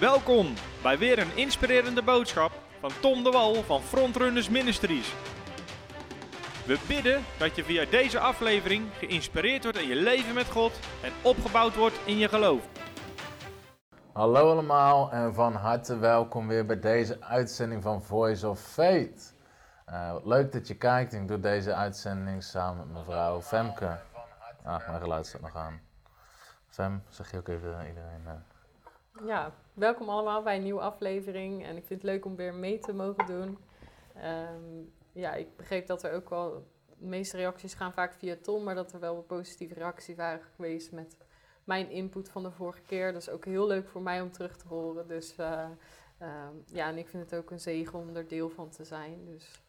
Welkom bij weer een inspirerende boodschap van Tom de Wal van Frontrunners Ministries. We bidden dat je via deze aflevering geïnspireerd wordt in je leven met God en opgebouwd wordt in je geloof. Hallo allemaal en van harte welkom weer bij deze uitzending van Voice of Faith. Uh, leuk dat je kijkt. Ik doe deze uitzending samen met mevrouw Femke. Ah, mijn geluid staat nog aan. Fem, zeg je ook even iedereen. Uh... Ja, welkom allemaal bij een nieuwe aflevering. En ik vind het leuk om weer mee te mogen doen. Um, ja, ik begreep dat er ook wel... De meeste reacties gaan vaak via Tom, maar dat er wel positieve reacties waren geweest met mijn input van de vorige keer. Dat is ook heel leuk voor mij om terug te horen. Dus uh, uh, ja, en ik vind het ook een zegen om er deel van te zijn. Dus.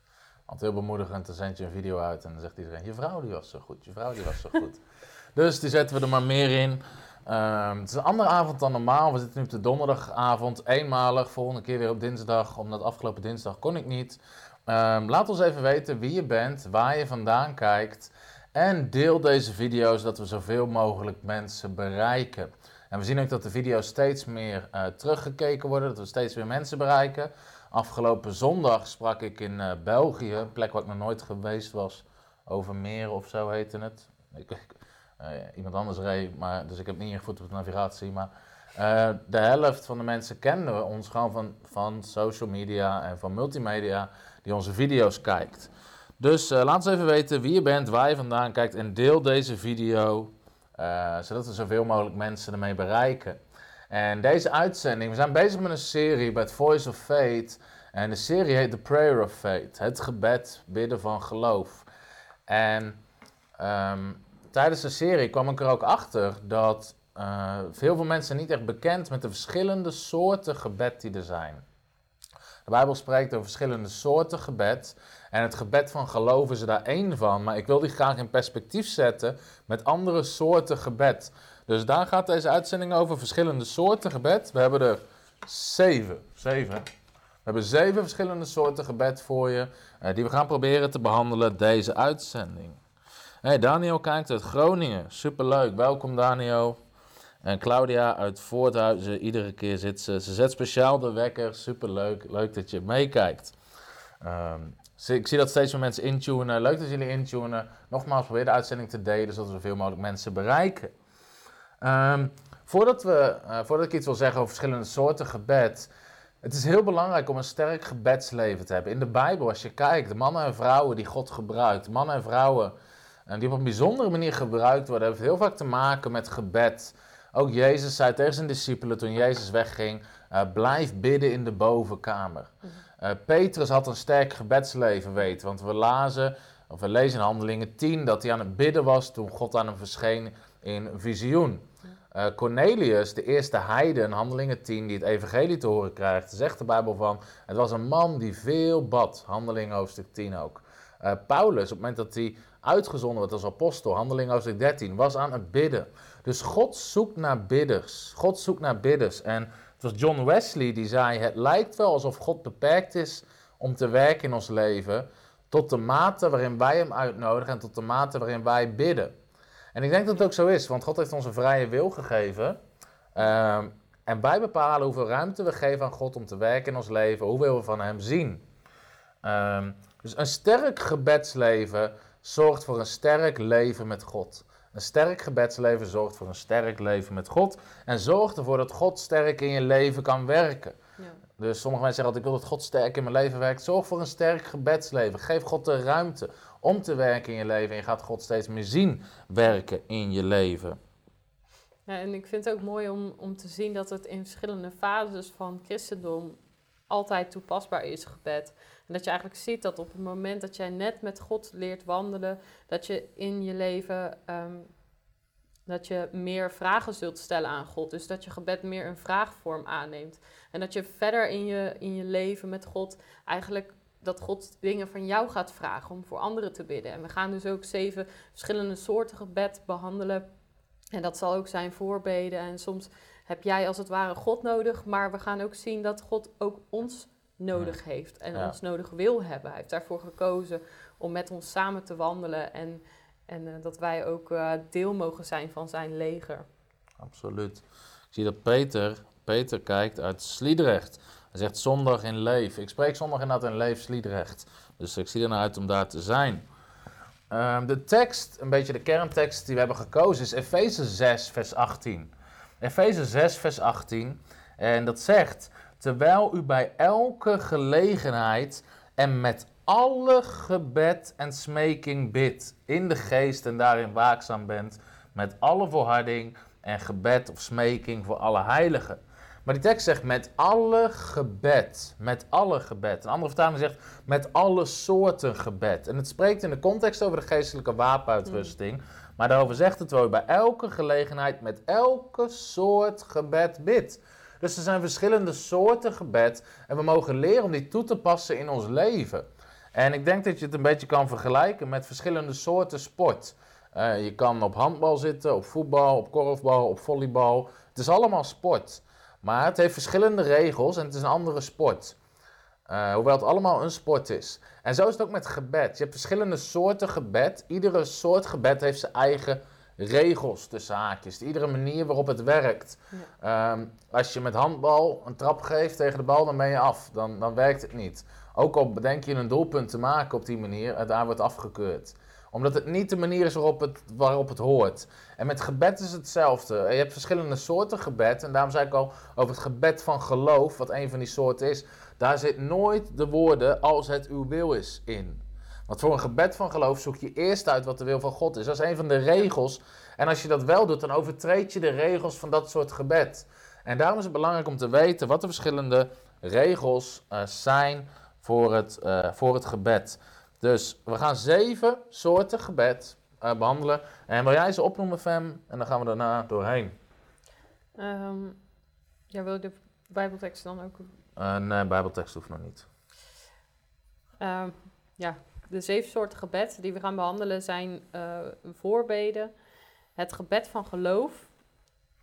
Altijd heel bemoedigend, dan zend je een video uit en dan zegt iedereen, je vrouw die was zo goed, je vrouw die was zo goed. dus die zetten we er maar meer in. Um, het is een andere avond dan normaal. We zitten nu op de donderdagavond, eenmalig. Volgende keer weer op dinsdag, omdat afgelopen dinsdag kon ik niet. Um, laat ons even weten wie je bent, waar je vandaan kijkt. En deel deze video's, zodat we zoveel mogelijk mensen bereiken. En we zien ook dat de video's steeds meer uh, teruggekeken worden, dat we steeds meer mensen bereiken. Afgelopen zondag sprak ik in uh, België, een plek waar ik nog nooit geweest was. Over meer of zo heette het. Ik, iemand anders reed, maar, dus ik heb niet ingevoerd op de navigatie. Maar uh, de helft van de mensen kenden ons gewoon van, van social media en van multimedia die onze video's kijkt. Dus uh, laat ons even weten wie je bent, waar je vandaan kijkt en deel deze video, zodat we zoveel mogelijk mensen ermee bereiken. En deze uitzending, we zijn bezig met een serie bij Voice of Faith. En de serie heet The Prayer of Faith, het gebed, bidden van geloof. En um, tijdens de serie kwam ik er ook achter dat uh, veel van mensen niet echt bekend met de verschillende soorten gebed die er zijn. De Bijbel spreekt over verschillende soorten gebed. En het gebed van geloof is er daar één van. Maar ik wil die graag in perspectief zetten met andere soorten gebed. Dus daar gaat deze uitzending over. Verschillende soorten gebed. We hebben er zeven. Zeven. We hebben zeven verschillende soorten gebed voor je. Uh, die we gaan proberen te behandelen deze uitzending. Hey, Daniel kijkt uit Groningen. Superleuk. Welkom Daniel. En Claudia uit Voorthuizen, iedere keer zit ze. Ze zet speciaal de wekker. Superleuk. Leuk dat je meekijkt. Um, ik zie dat steeds meer mensen intunen. Leuk dat jullie intunen. Nogmaals, probeer de uitzending te delen, zodat we zoveel mogelijk mensen bereiken. Um, voordat, we, uh, voordat ik iets wil zeggen over verschillende soorten gebed. Het is heel belangrijk om een sterk gebedsleven te hebben. In de Bijbel, als je kijkt, de mannen en vrouwen die God gebruikt, mannen en vrouwen en die op een bijzondere manier gebruikt worden, heeft heel vaak te maken met gebed. Ook Jezus zei tegen zijn discipelen toen Jezus wegging, uh, blijf bidden in de bovenkamer. Uh, Petrus had een sterk gebedsleven weten, want we lazen, of we lezen in Handelingen 10 dat hij aan het bidden was toen God aan hem verscheen in visioen. Uh, Cornelius, de eerste heide in Handelingen 10, die het evangelie te horen krijgt, zegt de Bijbel van, het was een man die veel bad, Handelingen hoofdstuk 10 ook. Uh, Paulus, op het moment dat hij uitgezonden werd als apostel, Handelingen hoofdstuk 13, was aan het bidden. Dus God zoekt naar bidders. God zoekt naar bidders. En het was John Wesley die zei: Het lijkt wel alsof God beperkt is om te werken in ons leven. Tot de mate waarin wij hem uitnodigen en tot de mate waarin wij bidden. En ik denk dat het ook zo is, want God heeft ons een vrije wil gegeven. Um, en wij bepalen hoeveel ruimte we geven aan God om te werken in ons leven, hoeveel we van Hem zien. Um, dus een sterk gebedsleven zorgt voor een sterk leven met God. Een sterk gebedsleven zorgt voor een sterk leven met God. En zorgt ervoor dat God sterk in je leven kan werken. Ja. Dus sommige mensen zeggen altijd, ik wil dat God sterk in mijn leven werkt. Zorg voor een sterk gebedsleven. Geef God de ruimte om te werken in je leven. En je gaat God steeds meer zien werken in je leven. Ja, en ik vind het ook mooi om, om te zien dat het in verschillende fases van christendom altijd toepasbaar is, gebed. En dat je eigenlijk ziet dat op het moment dat jij net met God leert wandelen, dat je in je leven um, dat je meer vragen zult stellen aan God. Dus dat je gebed meer een vraagvorm aanneemt. En dat je verder in je, in je leven met God eigenlijk dat God dingen van jou gaat vragen om voor anderen te bidden. En we gaan dus ook zeven verschillende soorten gebed behandelen. En dat zal ook zijn voorbeden. En soms heb jij als het ware God nodig, maar we gaan ook zien dat God ook ons nodig heeft en ja. ons nodig wil hebben. Hij heeft daarvoor gekozen om met ons samen te wandelen en, en uh, dat wij ook uh, deel mogen zijn van zijn leger. Absoluut. Ik zie dat Peter, Peter kijkt uit Sliedrecht. Hij zegt zondag in Leef. Ik spreek zondag inderdaad in Leef Sliedrecht. Dus ik zie er naar uit om daar te zijn. Ehm, de tekst, een beetje de kerntekst die we hebben gekozen, is Efeze 6, vers 18. Efeze 6, vers 18. En dat zegt: Terwijl u bij elke gelegenheid en met alle gebed en smeking bidt, in de geest en daarin waakzaam bent, met alle volharding en gebed of smeking voor alle heiligen. Maar die tekst zegt met alle gebed. Met alle gebed. Een andere vertaling zegt met alle soorten gebed. En het spreekt in de context over de geestelijke wapenuitrusting. Maar daarover zegt het wel bij elke gelegenheid met elke soort gebed bid. Dus er zijn verschillende soorten gebed. En we mogen leren om die toe te passen in ons leven. En ik denk dat je het een beetje kan vergelijken met verschillende soorten sport. Uh, je kan op handbal zitten, op voetbal, op korfbal, op volleybal. Het is allemaal sport. Maar het heeft verschillende regels en het is een andere sport. Uh, hoewel het allemaal een sport is. En zo is het ook met gebed. Je hebt verschillende soorten gebed. Iedere soort gebed heeft zijn eigen regels tussen haakjes. Iedere manier waarop het werkt. Ja. Um, als je met handbal een trap geeft tegen de bal, dan ben je af. Dan, dan werkt het niet. Ook al bedenk je een doelpunt te maken op die manier, daar wordt afgekeurd omdat het niet de manier is waarop het, waarop het hoort. En met gebed is hetzelfde. Je hebt verschillende soorten gebed. En daarom zei ik al over het gebed van geloof, wat een van die soorten is. Daar zit nooit de woorden als het uw wil is in. Want voor een gebed van geloof zoek je eerst uit wat de wil van God is. Dat is een van de regels. En als je dat wel doet, dan overtreed je de regels van dat soort gebed. En daarom is het belangrijk om te weten wat de verschillende regels uh, zijn voor het, uh, voor het gebed. Dus we gaan zeven soorten gebed uh, behandelen. En wil jij ze opnoemen, Fem? En dan gaan we daarna doorheen. Um, ja, wil je de Bijbeltekst dan ook? Nee, Bijbeltekst hoeft nog niet. Um, ja, de zeven soorten gebed die we gaan behandelen zijn uh, voorbeden, het gebed van geloof,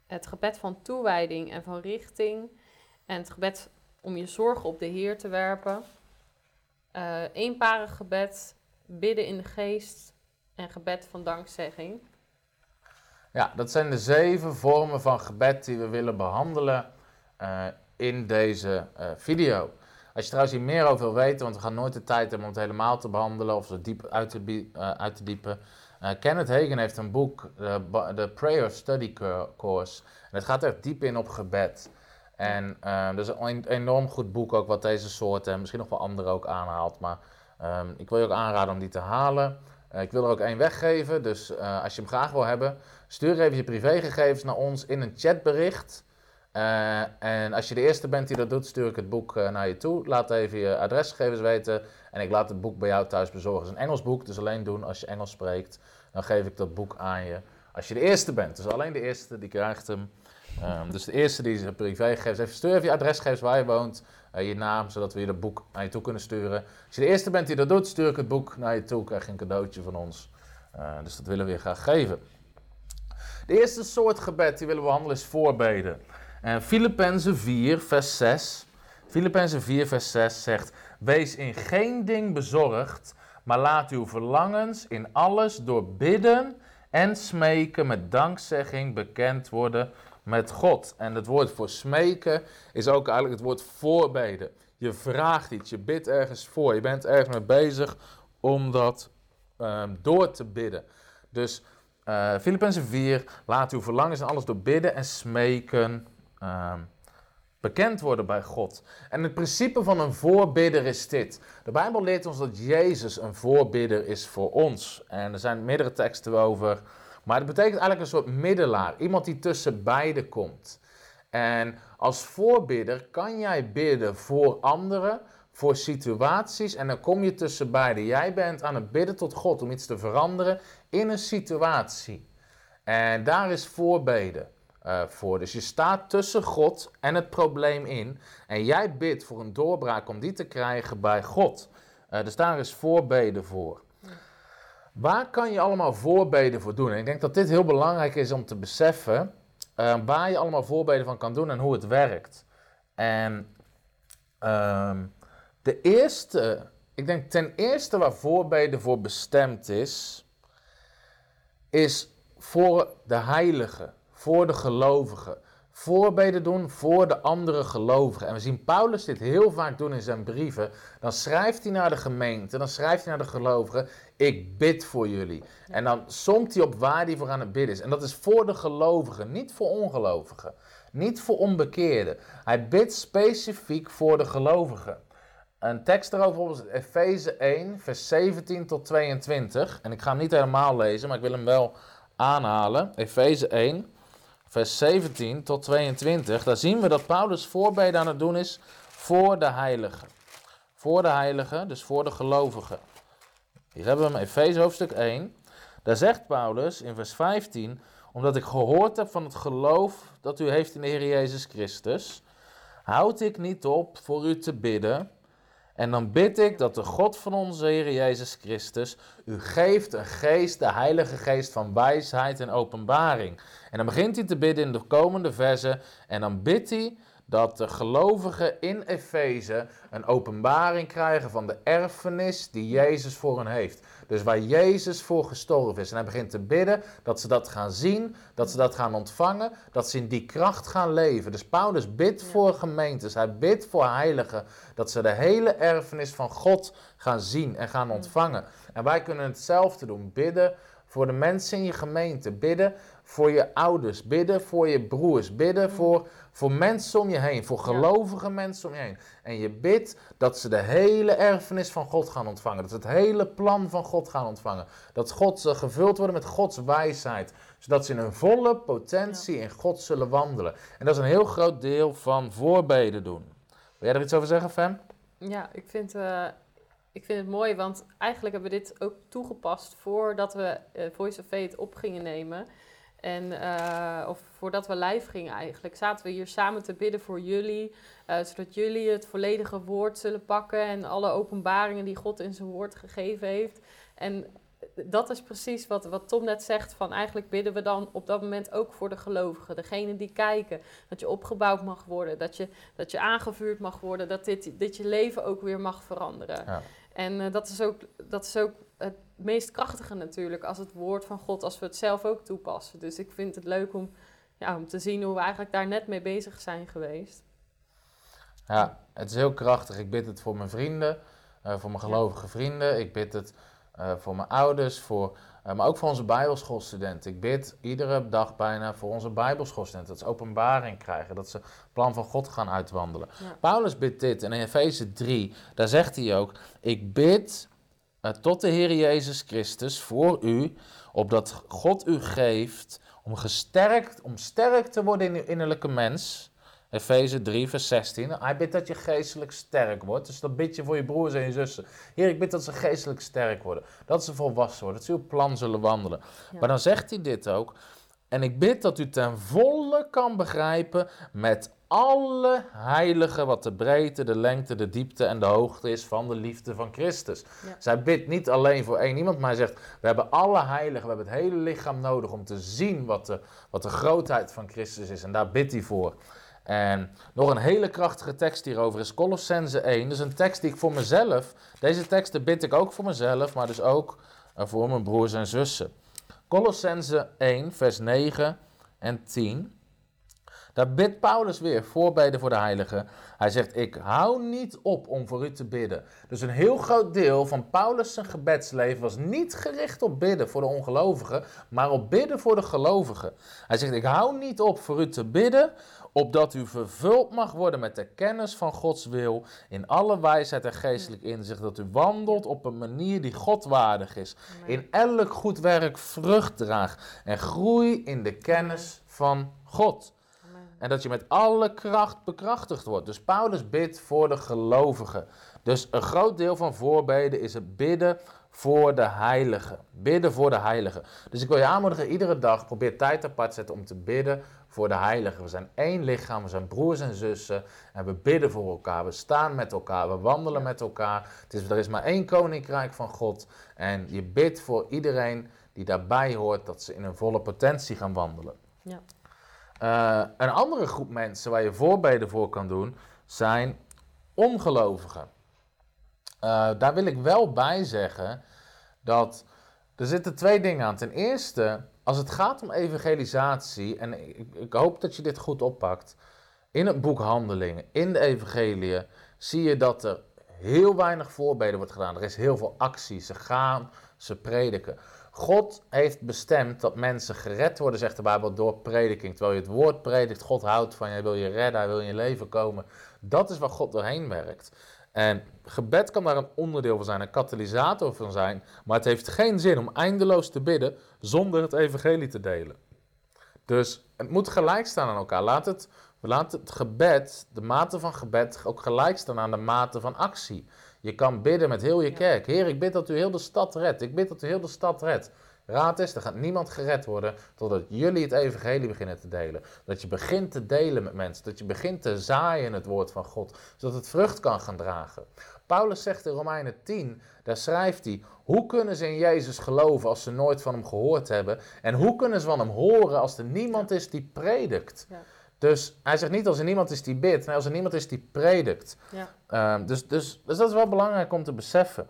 het gebed van toewijding en van richting en het gebed om je zorgen op de Heer te werpen uh, eenparig gebed, bidden in de geest en gebed van dankzegging. Ja, dat zijn de zeven vormen van gebed die we willen behandelen uh, in deze video. Als je trouwens hier meer over wil weten, want we gaan nooit de tijd hebben om het helemaal te behandelen of zo diep uit te, uit te diepen. Kenneth Hagen heeft een boek, de Prayer Study Course. En het gaat echt diep in op gebed. En uh, dat is een enorm goed boek ook wat deze soorten en misschien nog wel andere ook aanhaalt. Maar um, ik wil je ook aanraden om die te halen. Uh, ik wil er ook één weggeven, dus uh, als je hem graag wil hebben, stuur even je privégegevens naar ons in een chatbericht. En als je de eerste bent die dat doet, stuur ik het boek naar je toe. Laat even je adresgegevens weten en ik laat het boek bij jou thuis bezorgen. Het is een Engels boek, dus alleen doen als je Engels spreekt. Dan geef ik dat boek aan je. Als je de eerste bent, dus alleen de eerste, die krijgt hem. Um, dus de eerste die zijn privégegevens heeft, stuur even je adresgegevens waar je woont, uh, je naam, zodat we je dat boek naar je toe kunnen sturen. Als je de eerste bent die dat doet, stuur ik het boek naar je toe, krijg je een cadeautje van ons. Dus dat willen we je graag geven. De eerste soort gebed die willen we behandelen is voorbeden. En Filippenzen 4, vers 6. Filippenzen 4, vers 6 zegt: Wees in geen ding bezorgd, maar laat uw verlangens in alles door bidden en smeken met dankzegging bekend worden met God. En het woord voor smeken is ook eigenlijk het woord voorbeden. Je vraagt iets, je bidt ergens voor, je bent ergens mee bezig om dat um, door te bidden. Dus uh, Filippenzen 4, laat uw verlangens en alles door bidden en smeken um, bekend worden bij God. En het principe van een voorbidder is dit. De Bijbel leert ons dat Jezus een voorbidder is voor ons. En er zijn meerdere teksten over maar het betekent eigenlijk een soort middelaar. Iemand die tussen beiden komt. En als voorbidder kan jij bidden voor anderen, voor situaties. En dan kom je tussen beiden. Jij bent aan het bidden tot God om iets te veranderen in een situatie. En daar is voorbeden uh, voor. Dus je staat tussen God en het probleem in. En jij bidt voor een doorbraak om die te krijgen bij God. Uh, dus daar is voorbeden voor. Waar kan je allemaal voorbeden voor doen? En ik denk dat dit heel belangrijk is om te beseffen uh, waar je allemaal voorbeden van kan doen en hoe het werkt. En uh, de eerste, ik denk ten eerste waar voorbeden voor bestemd is, is voor de heiligen, voor de gelovigen. voorbeden doen voor de andere gelovigen. En we zien Paulus dit heel vaak doen in zijn brieven. Dan schrijft hij naar de gemeente, dan schrijft hij naar de gelovigen: Ik bid voor jullie. En dan somt hij op waar hij voor aan het bidden is. En dat is voor de gelovigen, niet voor ongelovigen. Niet voor onbekeerden. Hij bidt specifiek voor de gelovigen. Een tekst daarover is Efeze 1, vers 17 tot 22. En ik ga hem niet helemaal lezen, maar ik wil hem wel aanhalen. Efeze 1, vers 17 tot 22. Daar zien we dat Paulus voorbeden aan het doen is voor de heiligen. Voor de heiligen, dus voor de gelovigen. Hier hebben we hem, Efeze hoofdstuk 1. Daar zegt Paulus in vers 15, omdat ik gehoord heb van het geloof dat u heeft in de Heer Jezus Christus, houd ik niet op voor u te bidden en dan bid ik dat de God van onze Heer Jezus Christus u geeft een geest, de Heilige Geest van wijsheid en openbaring. En dan begint hij te bidden in de komende versen. En dan bidt hij dat de gelovigen in Efeze een openbaring krijgen van de erfenis die Jezus voor hen heeft. Dus waar Jezus voor gestorven is. En hij begint te bidden dat ze dat gaan zien, dat ze dat gaan ontvangen, dat ze in die kracht gaan leven. Dus Paulus bidt voor gemeentes, hij bidt voor heiligen, dat ze de hele erfenis van God gaan zien en gaan ontvangen. En wij kunnen hetzelfde doen, bidden voor de mensen in je gemeente, bidden voor je ouders, bidden voor je broers, bidden voor, voor mensen om je heen, voor gelovige mensen om je heen. En je bidt dat ze de hele erfenis van God gaan ontvangen, dat ze het hele plan van God gaan ontvangen. Dat God ze gevuld worden met Gods wijsheid, zodat ze in een volle potentie in God zullen wandelen. En dat is een heel groot deel van voorbeden doen. Wil jij er iets over zeggen, Fem? Ja, ik vind, uh, ik vind het mooi, want eigenlijk hebben we dit ook toegepast voordat we uh, Voice of Faith op gingen nemen. En, uh, of voordat we live gingen eigenlijk, zaten we hier samen te bidden voor jullie. Uh, zodat jullie het volledige woord zullen pakken en alle openbaringen die God in zijn woord gegeven heeft. En dat is precies wat, wat Tom net zegt, van eigenlijk bidden we dan op dat moment ook voor de gelovigen. Degene die kijken, dat je opgebouwd mag worden, dat je, dat je aangevuurd mag worden, dat dit, dit je leven ook weer mag veranderen. Ja. En uh, dat, is ook, dat is ook meest krachtige natuurlijk, als het woord van God, als we het zelf ook toepassen. Dus ik vind het leuk om, ja, om te zien hoe we eigenlijk daar net mee bezig zijn geweest. Ja, het is heel krachtig. Ik bid het voor mijn vrienden, uh, voor mijn gelovige vrienden. Ik bid het uh, voor mijn ouders, voor, uh, maar ook voor onze bijbelschoolstudenten. Ik bid iedere dag bijna voor onze bijbelschoolstudenten. Dat ze openbaring krijgen, dat ze het plan van God gaan uitwandelen. Ja. Paulus bidt dit en in Efeze 3, daar zegt hij ook... Ik bid tot de Heer Jezus Christus voor u, opdat God u geeft om gesterkt, om sterk te worden in uw innerlijke mens. Efeze 3, vers 16. Hij bidt dat je geestelijk sterk wordt. Dus dat bid je voor je broers en je zussen. Heer, ik bid dat ze geestelijk sterk worden. Dat ze volwassen worden. Dat ze uw plan zullen wandelen. Ja. Maar dan zegt hij dit ook. En ik bid dat u ten volle kan begrijpen met alle heiligen wat de breedte, de lengte, de diepte en de hoogte is van de liefde van Christus. Ja. Zij bidt niet alleen voor één iemand, maar hij zegt, we hebben alle heiligen, we hebben het hele lichaam nodig om te zien wat de, wat de grootheid van Christus is. En daar bidt hij voor. En nog een hele krachtige tekst hierover is Colossense 1. Dus een tekst die ik voor mezelf, deze teksten bid ik ook voor mezelf, maar dus ook voor mijn broers en zussen. Colossense 1, vers 9 en 10. Daar bidt Paulus weer voorbeden voor de heiligen. Hij zegt, ik hou niet op om voor u te bidden. Dus een heel groot deel van Paulus' zijn gebedsleven was niet gericht op bidden voor de ongelovigen, maar op bidden voor de gelovigen. Hij zegt, ik hou niet op voor u te bidden, opdat u vervuld mag worden met de kennis van Gods wil, in alle wijsheid en geestelijk inzicht, dat u wandelt op een manier die God waardig is, in elk goed werk vrucht draagt en groei in de kennis van God. En dat je met alle kracht bekrachtigd wordt. Dus Paulus bidt voor de gelovigen. Dus een groot deel van voorbeden is het bidden voor de heiligen. Bidden voor de heiligen. Dus ik wil je aanmoedigen, iedere dag probeer tijd apart te zetten om te bidden voor de heiligen. We zijn één lichaam, we zijn broers en zussen en we bidden voor elkaar. We staan met elkaar, we wandelen met elkaar. Het is, er is maar één koninkrijk van God en je bidt voor iedereen die daarbij hoort dat ze in een volle potentie gaan wandelen. Ja. Uh, een andere groep mensen waar je voorbeden voor kan doen, zijn ongelovigen. Uh, daar wil ik wel bij zeggen dat er zitten twee dingen aan. Ten eerste als het gaat om evangelisatie, en ik, ik hoop dat je dit goed oppakt, in het boek Handelingen, in de evangelie, zie je dat er heel weinig voorbeden wordt gedaan. Er is heel veel actie. Ze gaan, ze prediken. God heeft bestemd dat mensen gered worden, zegt de Bijbel, door prediking. Terwijl je het woord predikt, God houdt van je, wil je redden, hij wil in je leven komen. Dat is waar God doorheen werkt. En gebed kan daar een onderdeel van zijn, een katalysator van zijn. Maar het heeft geen zin om eindeloos te bidden zonder het evangelie te delen. Dus het moet gelijk staan aan elkaar. Laat het, laat het gebed, de mate van gebed, ook gelijk staan aan de mate van actie. Je kan bidden met heel je kerk. Heer, ik bid dat u heel de stad redt. Ik bid dat u heel de stad redt. Raad is, er gaat niemand gered worden totdat jullie het evangelie beginnen te delen. Dat je begint te delen met mensen. Dat je begint te zaaien het woord van God. Zodat het vrucht kan gaan dragen. Paulus zegt in Romeinen 10, daar schrijft hij, hoe kunnen ze in Jezus geloven als ze nooit van hem gehoord hebben? En hoe kunnen ze van hem horen als er niemand is die predikt? Ja. Dus hij zegt niet als er niemand is die bidt, maar als er niemand is die predikt. Ja. Ehm, dus, dus, dus dat is wel belangrijk om te beseffen.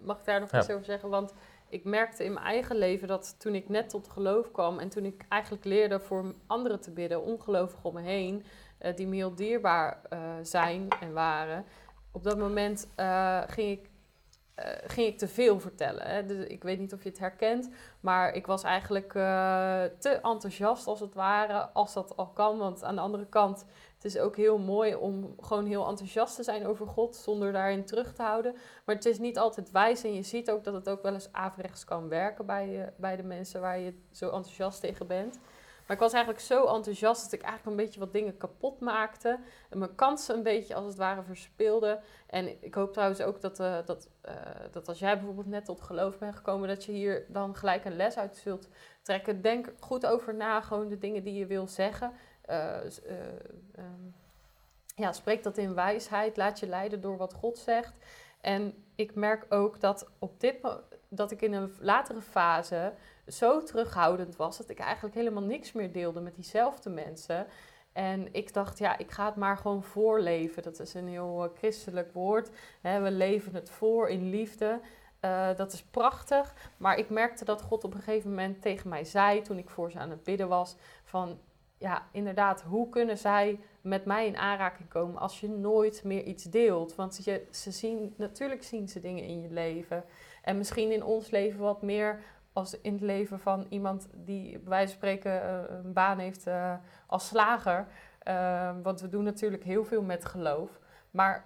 Mag ik daar nog iets over zeggen? Want ik merkte in mijn eigen leven dat toen ik net tot geloof kwam en toen ik eigenlijk leerde voor anderen te bidden, ongelovigen om me heen, uh, die me heel dierbaar uh, zijn en waren, op dat moment uh, ging ik uh, ging ik te veel vertellen. Hè. Dus ik weet niet of je het herkent, maar ik was eigenlijk uh, te enthousiast als het ware, als dat al kan. Want aan de andere kant, het is ook heel mooi om gewoon heel enthousiast te zijn over God, zonder daarin terug te houden. Maar het is niet altijd wijs en je ziet ook dat het ook wel eens averechts kan werken bij, bij de mensen waar je zo enthousiast tegen bent. Maar ik was eigenlijk zo enthousiast dat ik eigenlijk een beetje wat dingen kapot maakte. En mijn kansen een beetje als het ware verspeelde. En ik hoop trouwens ook dat, uh, dat, uh, dat als jij bijvoorbeeld net tot geloof bent gekomen, dat je hier dan gelijk een les uit zult trekken. Denk goed over na, gewoon de dingen die je wil zeggen. Uh, um, ja, spreek dat in wijsheid. Laat je leiden door wat God zegt. En ik merk ook dat op dit dat ik in een latere fase zo terughoudend was dat ik eigenlijk helemaal niks meer deelde met diezelfde mensen. En ik dacht, ja, ik ga het maar gewoon voorleven. Dat is een heel uh, christelijk woord. We leven het voor in liefde. Uh, dat is prachtig. Maar ik merkte dat God op een gegeven moment tegen mij zei, toen ik voor ze aan het bidden was, van ja, inderdaad, hoe kunnen zij met mij in aanraking komen als je nooit meer iets deelt? Want je, ze zien, natuurlijk zien ze dingen in je leven. En misschien in ons leven wat meer als in het leven van iemand die bij wijze van spreken uh, een baan heeft uh, als slager. Uh, want we doen natuurlijk heel veel met geloof. Maar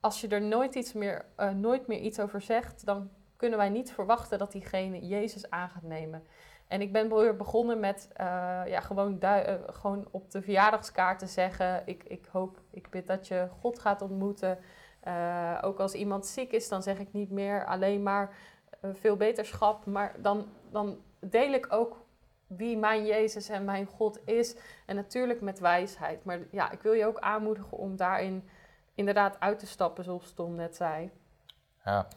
als je er nooit, iets meer, nooit meer iets over zegt, dan kunnen wij niet verwachten dat diegene Jezus aan gaat nemen. En ik ben weer begonnen met ja, gewoon, gewoon op de verjaardagskaart te zeggen: ik, ik hoop, ik bid dat je God gaat ontmoeten. ook als iemand ziek is, dan zeg ik niet meer alleen maar eh, veel beterschap. Maar dan, dan deel ik ook wie mijn Jezus en mijn God is. En natuurlijk met wijsheid. Maar ja, ik wil je ook aanmoedigen om daarin inderdaad uit te stappen, zoals Tom net zei. Ja,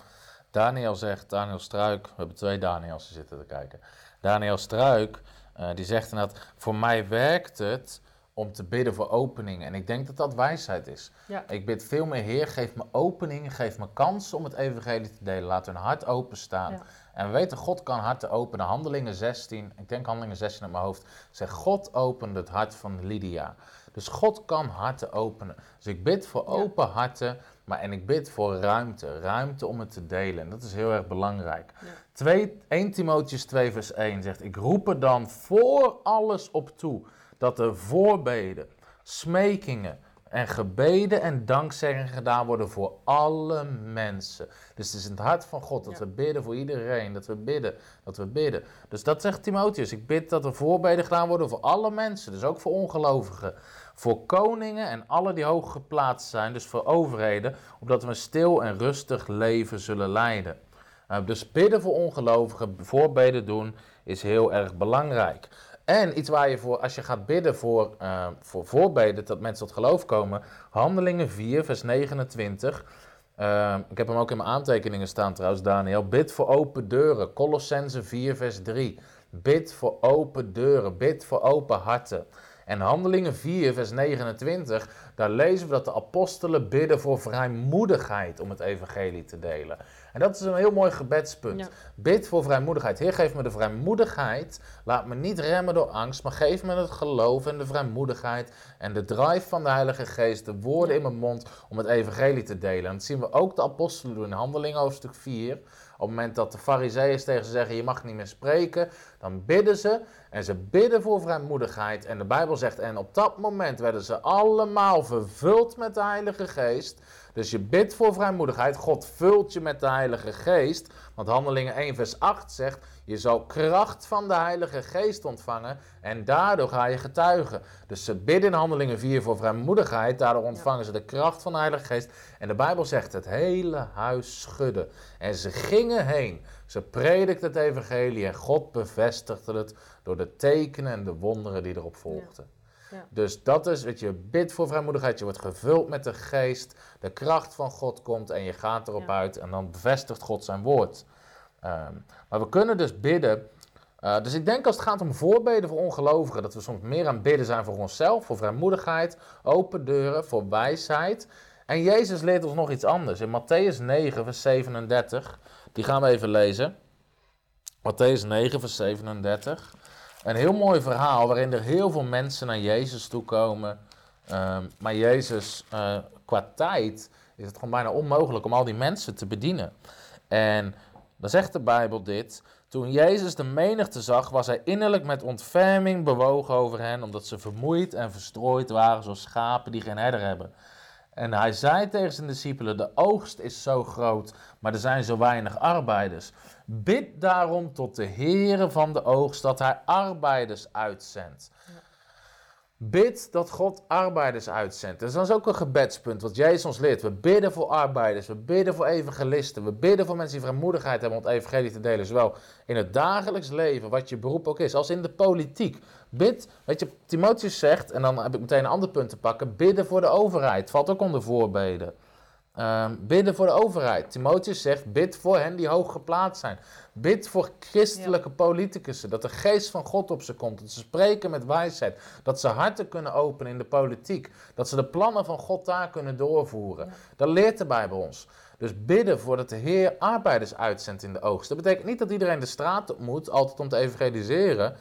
Daniel zegt, Daniel Struik, we hebben twee Daniels zitten te kijken. Daniel Struik, uh, die zegt inderdaad, voor mij werkt het om te bidden voor opening. En ik denk dat dat wijsheid is. Ja. Ik bid veel meer, Heer, geef me opening, geef me kans om het evangelie te delen. Laat hun hart openstaan. Ja. En we weten, God kan harten openen. Handelingen 16, ik denk Handelingen 16 uit mijn hoofd, zegt God opende het hart van Lydia. Dus God kan harten openen. Dus ik bid voor open harten, maar en ik bid voor ruimte. Ruimte om het te delen. En dat is heel erg belangrijk. Ja. 2, 1 Timotheus 2 vers 1 zegt, ik roep er dan voor alles op toe dat er voorbeden, smekingen en gebeden en dankzeggingen gedaan worden voor alle mensen. Dus het is in het hart van God dat we bidden voor iedereen, dat we bidden, dat we bidden. Dus dat zegt Timotheus, ik bid dat er voorbeden gedaan worden voor alle mensen, dus ook voor ongelovigen. Voor koningen en alle die hoog geplaatst zijn, dus voor overheden, opdat we een stil en rustig leven zullen leiden. Uh, dus bidden voor ongelovigen, voorbeden doen, is heel erg belangrijk. En iets waar je voor, als je gaat bidden voor, uh, voor voorbeden, dat mensen tot geloof komen. Handelingen 4, vers 29. Uh, ehm, ik heb hem ook in mijn aantekeningen staan trouwens, Daniel. Bid voor open deuren. Colossense 4, vers 3. Bid voor open deuren. Bid voor open harten. En Handelingen 4, vers 29, daar lezen we dat de apostelen bidden voor vrijmoedigheid om het evangelie te delen. En dat is een heel mooi gebedspunt. Ja. Bid voor vrijmoedigheid. Heer, geef me de vrijmoedigheid. Laat me niet remmen door angst, maar geef me het geloof en de vrijmoedigheid en de drive van de Heilige Geest, de woorden in mijn mond om het evangelie te delen. En dat zien we ook de apostelen doen in Handelingen hoofdstuk 4. Op het moment dat de fariseeërs tegen ze zeggen, je mag niet meer spreken, dan bidden ze en ze bidden voor vrijmoedigheid. En de Bijbel zegt, en op dat moment werden ze allemaal vervuld met de Heilige Geest. Dus je bidt voor vrijmoedigheid, God vult je met de Heilige Geest. Want Handelingen 1 vers 8 zegt, je zal kracht van de Heilige Geest ontvangen en daardoor ga je getuigen. Dus ze bidden in Handelingen 4 voor vrijmoedigheid, daardoor ontvangen ze de kracht van de Heilige Geest. En de Bijbel zegt, het hele huis schudde. En ze gingen heen, ze predikten het evangelie en God bevestigde het door de tekenen en de wonderen die erop volgden. Ja. Dus dat is wat je bidt voor vrijmoedigheid. Je wordt gevuld met de geest. De kracht van God komt en je gaat erop Ja. uit. En dan bevestigt God zijn woord. Ehm, maar we kunnen dus bidden. eh, dus ik denk als het gaat om voorbeden voor ongelovigen, dat we soms meer aan bidden zijn voor onszelf, voor vrijmoedigheid, open deuren, voor wijsheid. En Jezus leert ons nog iets anders. In Matthäus 9, vers 37, die gaan we even lezen. Matthäus 9, vers 37. Een heel mooi verhaal waarin er heel veel mensen naar Jezus toe komen. Ehm, maar Jezus, eh, qua tijd, is het gewoon bijna onmogelijk om al die mensen te bedienen. En dan zegt de Bijbel dit. Toen Jezus de menigte zag, was hij innerlijk met ontferming bewogen over hen, omdat ze vermoeid en verstrooid waren, zoals schapen die geen herder hebben. En hij zei tegen zijn discipelen: De oogst is zo groot, maar er zijn zo weinig arbeiders. Bid daarom tot de Heere van de oogst dat hij arbeiders uitzendt. Bid dat God arbeiders uitzendt. Dus dat is ook een gebedspunt wat Jezus ons leert. We bidden voor arbeiders, we bidden voor evangelisten, we bidden voor mensen die vrijmoedigheid hebben om het evangelie te delen. Zowel in het dagelijks leven, wat je beroep ook is, als in de politiek. Bid, weet je, Timotheus zegt, en dan heb ik meteen een ander punt te pakken, bidden voor de overheid. Valt ook onder voorbeden. Ehm, bidden voor de overheid. Timotheus zegt, bid voor hen die hoog geplaatst zijn. Bid voor christelijke politicussen, dat de geest van God op ze komt, dat ze spreken met wijsheid, dat ze harten kunnen openen in de politiek, dat ze de plannen van God daar kunnen doorvoeren. Dat leert de Bijbel ons. Dus bidden voordat de Heer arbeiders uitzendt in de oogst. Dat betekent niet dat iedereen de straat op moet, altijd om te evangeliseren,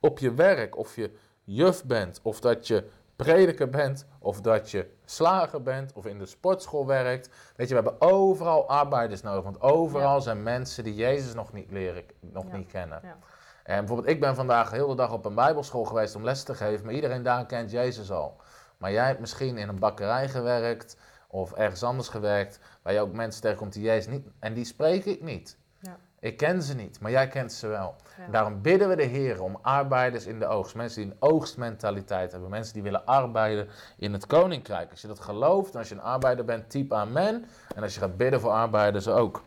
op je werk, of je juf bent, of dat je prediker bent, of dat je slager bent, of in de sportschool werkt. Weet je, we hebben overal arbeiders nodig, want overal zijn mensen die Jezus nog niet leren, nog Ja. niet kennen. Ja. En bijvoorbeeld, ik ben vandaag de hele dag op een bijbelschool geweest om les te geven, maar iedereen daar kent Jezus al. Maar jij hebt misschien in een bakkerij gewerkt, of ergens anders gewerkt, waar je ook mensen tegenkomt die Jezus niet, en die spreek ik niet. Ik ken ze niet, maar jij kent ze wel. Ja. Daarom bidden we de Heer om arbeiders in de oogst. Mensen die een oogstmentaliteit hebben. Mensen die willen arbeiden in het koninkrijk. Als je dat gelooft en als je een arbeider bent, typ amen. En als je gaat bidden voor arbeiders ook.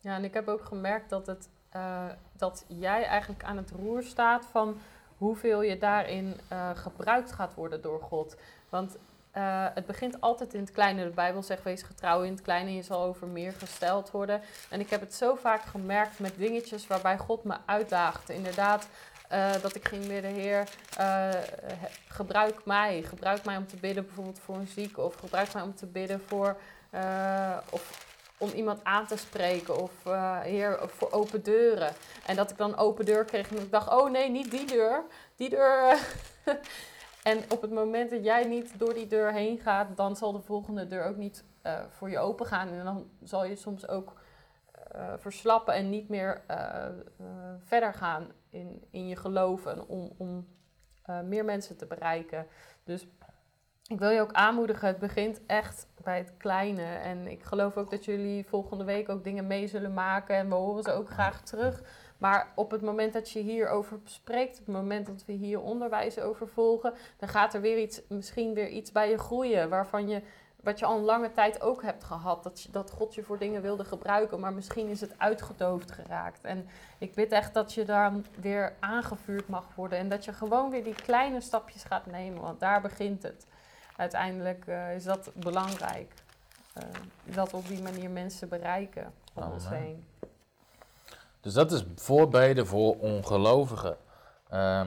Ja, en ik heb ook gemerkt dat, het, eh, dat jij eigenlijk aan het roer staat van hoeveel je daarin eh, gebruikt gaat worden door God. Want eh, het begint altijd in het kleine. De Bijbel zegt, wees getrouw in het kleine je zal over meer gesteld worden. En ik heb het zo vaak gemerkt met dingetjes waarbij God me uitdaagde. Inderdaad, eh, dat ik ging bidden, Heer, he- gebruik mij. Gebruik mij om te bidden bijvoorbeeld voor een zieke. Of gebruik mij om te bidden voor... of om iemand aan te spreken of heer voor open deuren. En dat ik dan open deur kreeg en ik dacht, oh nee, niet die deur, die deur. en op het moment dat jij niet door die deur heen gaat, dan zal de volgende deur ook niet eh, voor je open gaan. En dan zal je soms ook eh, verslappen en niet meer eh, verder gaan in, in je geloof en om, om meer mensen te bereiken. Dus ik wil je ook aanmoedigen, het begint echt bij het kleine. En ik geloof ook dat jullie volgende week ook dingen mee zullen maken. En we horen ze ook graag terug. Maar op het moment dat je hierover spreekt, op het moment dat we hier onderwijs over volgen, dan gaat er weer iets, misschien weer iets bij je groeien. Waarvan je, wat je al een lange tijd ook hebt gehad. Dat, je- dat God je voor dingen wilde gebruiken, maar misschien is het uitgedoofd geraakt. En ik bid echt dat je dan weer aangevuurd mag worden. En dat je gewoon weer die kleine stapjes gaat nemen, want daar begint het uiteindelijk eh, is dat belangrijk. Eh, dat op die manier mensen bereiken om ons heen. Dus dat is voorbeden voor ongelovigen. Ehm,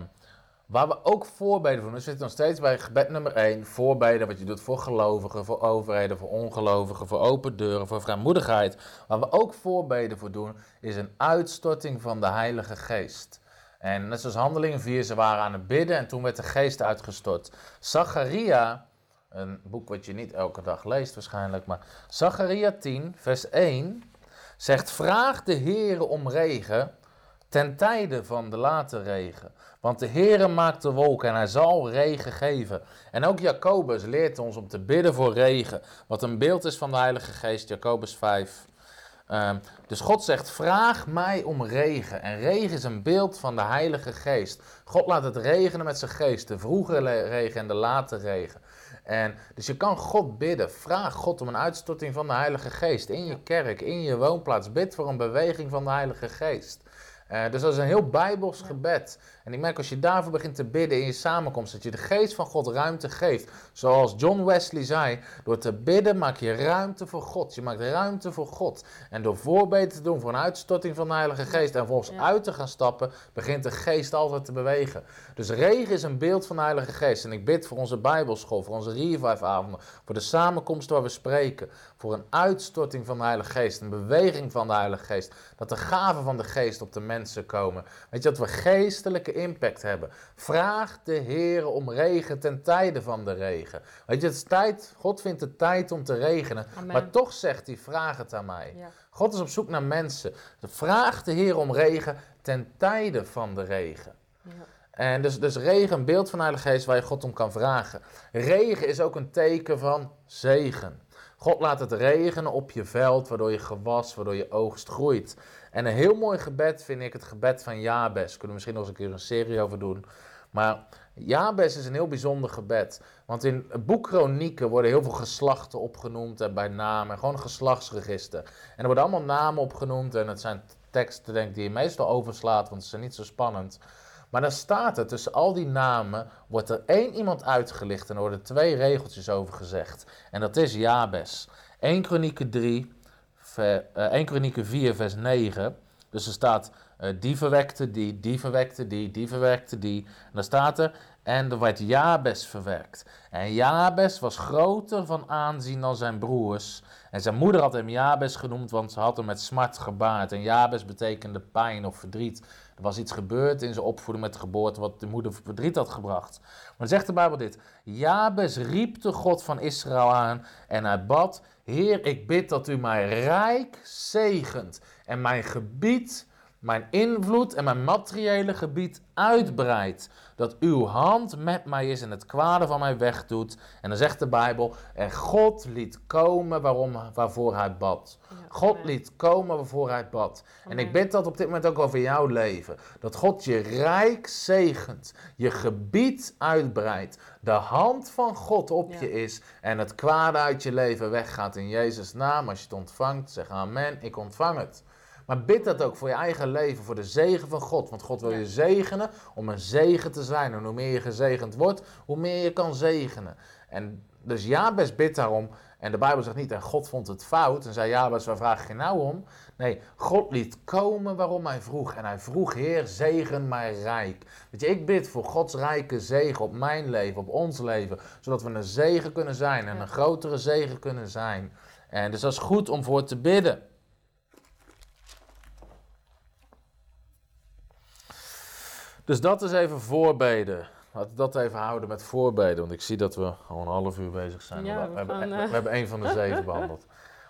Waar we ook voorbeden voor doen. We zitten nog steeds bij gebed nummer 1. Voorbeden wat je doet voor gelovigen, voor overheden, voor ongelovigen, voor open deuren, voor vrijmoedigheid. Waar we ook voorbeden voor doen, is een uitstorting van de Heilige Geest. En net zoals Handelingen 4, ze waren aan het bidden en toen werd de geest uitgestort. Zacharia, een boek wat je niet elke dag leest waarschijnlijk, maar Zacharia 10, vers 1, zegt: Vraag de Heere om regen ten tijde van de late regen. Want de Heere maakt de wolken en hij zal regen geven. En ook Jacobus leert ons om te bidden voor regen, wat een beeld is van de Heilige Geest, Jacobus 5. Ehm, dus God zegt: Vraag mij om regen. En regen is een beeld van de Heilige Geest. God laat het regenen met zijn geest, de vroege regen en de late regen. En, dus je kan God bidden. Vraag God om een uitstorting van de Heilige Geest in je kerk, in je woonplaats. Bid voor een beweging van de Heilige Geest. Uh, dus dat is een heel bijbels gebed. En ik merk als je daarvoor begint te bidden in je samenkomst, dat je de geest van God ruimte geeft. Zoals John Wesley zei, door te bidden maak je ruimte voor God. Je maakt ruimte voor God. En door voorbeden te doen voor een uitstorting van de Heilige Geest en volgens uit te gaan stappen, begint de geest altijd te bewegen. Dus regen is een beeld van de Heilige Geest. En ik bid voor onze Bijbelschool, voor onze Revive-avonden, voor de samenkomst waar we spreken, voor een uitstorting van de Heilige Geest, een beweging van de Heilige Geest. Dat de gaven van de Geest op de mensen komen. Weet je, dat we geestelijke impact hebben. Vraag de Heer om regen ten tijde van de regen. Weet je, het is tijd, God vindt het tijd om te regenen. Maar toch zegt hij, vraag het aan mij. God is op zoek naar mensen. Vraag de Heer om regen ten tijde van de regen. Ja. En dus, dus regen, een beeld van de Heilige Geest waar je God om kan vragen. Regen is ook een teken van zegen. God laat het regenen op je veld, waardoor je gewas, waardoor je oogst groeit. En een heel mooi gebed vind ik het gebed van Jabes. Kunnen we misschien nog eens een keer een serie over doen. Maar Jabes is een heel bijzonder gebed. Want in het boek Chronieken worden heel veel geslachten opgenoemd en bij naam. En gewoon geslachtsregister. En er worden allemaal namen opgenoemd. En het zijn teksten denk die je meestal overslaat, want ze zijn niet zo spannend. Maar dan staat er, tussen al die namen wordt er één iemand uitgelicht en er worden twee regeltjes over gezegd. En dat is Jabes. 1 Kronieken 3, 1 Kronieken 4, vers 9. Dus er staat, uh, die verwekte die, die verwekte die, die verwekte die. En dan staat er, en er werd Jabes verwerkt. En Jabes was groter van aanzien dan zijn broers. En zijn moeder had hem Jabes genoemd, want ze had hem met smart gebaard. En Jabes betekende pijn of verdriet. Er was iets gebeurd in zijn opvoeding met de geboorte wat de moeder verdriet had gebracht. Maar dan zegt de Bijbel dit. Jabes riep de God van Israël aan en hij bad, Heer, ik bid dat u mij rijk zegent en mijn gebied mijn invloed en mijn materiële gebied uitbreidt. Dat uw hand met mij is en het kwade van mij wegdoet. En dan zegt de Bijbel, en God liet komen waarom, waarvoor hij bad. God liet komen waarvoor hij bad. En ik bid dat op dit moment ook over jouw leven. Dat God je rijk zegent, je gebied uitbreidt, de hand van God op je is en het kwade uit je leven weggaat in Jezus' naam. Als je het ontvangt, zeg amen, ik ontvang het. Maar bid dat ook voor je eigen leven, voor de zegen van God. Want God wil je zegenen om een zegen te zijn. En hoe meer je gezegend wordt, hoe meer je kan zegenen. En dus Jabes bidt daarom. En de Bijbel zegt niet, en God vond het fout. En zei Jabes, waar vraag je nou om? Nee, God liet komen waarom hij vroeg. En hij vroeg, Heer, zegen mij rijk. Weet je, ik bid voor Gods rijke zegen op mijn leven, op ons leven. Zodat we een zegen kunnen zijn en een grotere zegen kunnen zijn. En dus dat is goed om voor te bidden. Dus dat is even voorbeden. Laten we dat even houden met voorbeden, want ik zie dat we al een half uur bezig zijn. we, hebben, we, eh, hebben een van de zeven behandeld.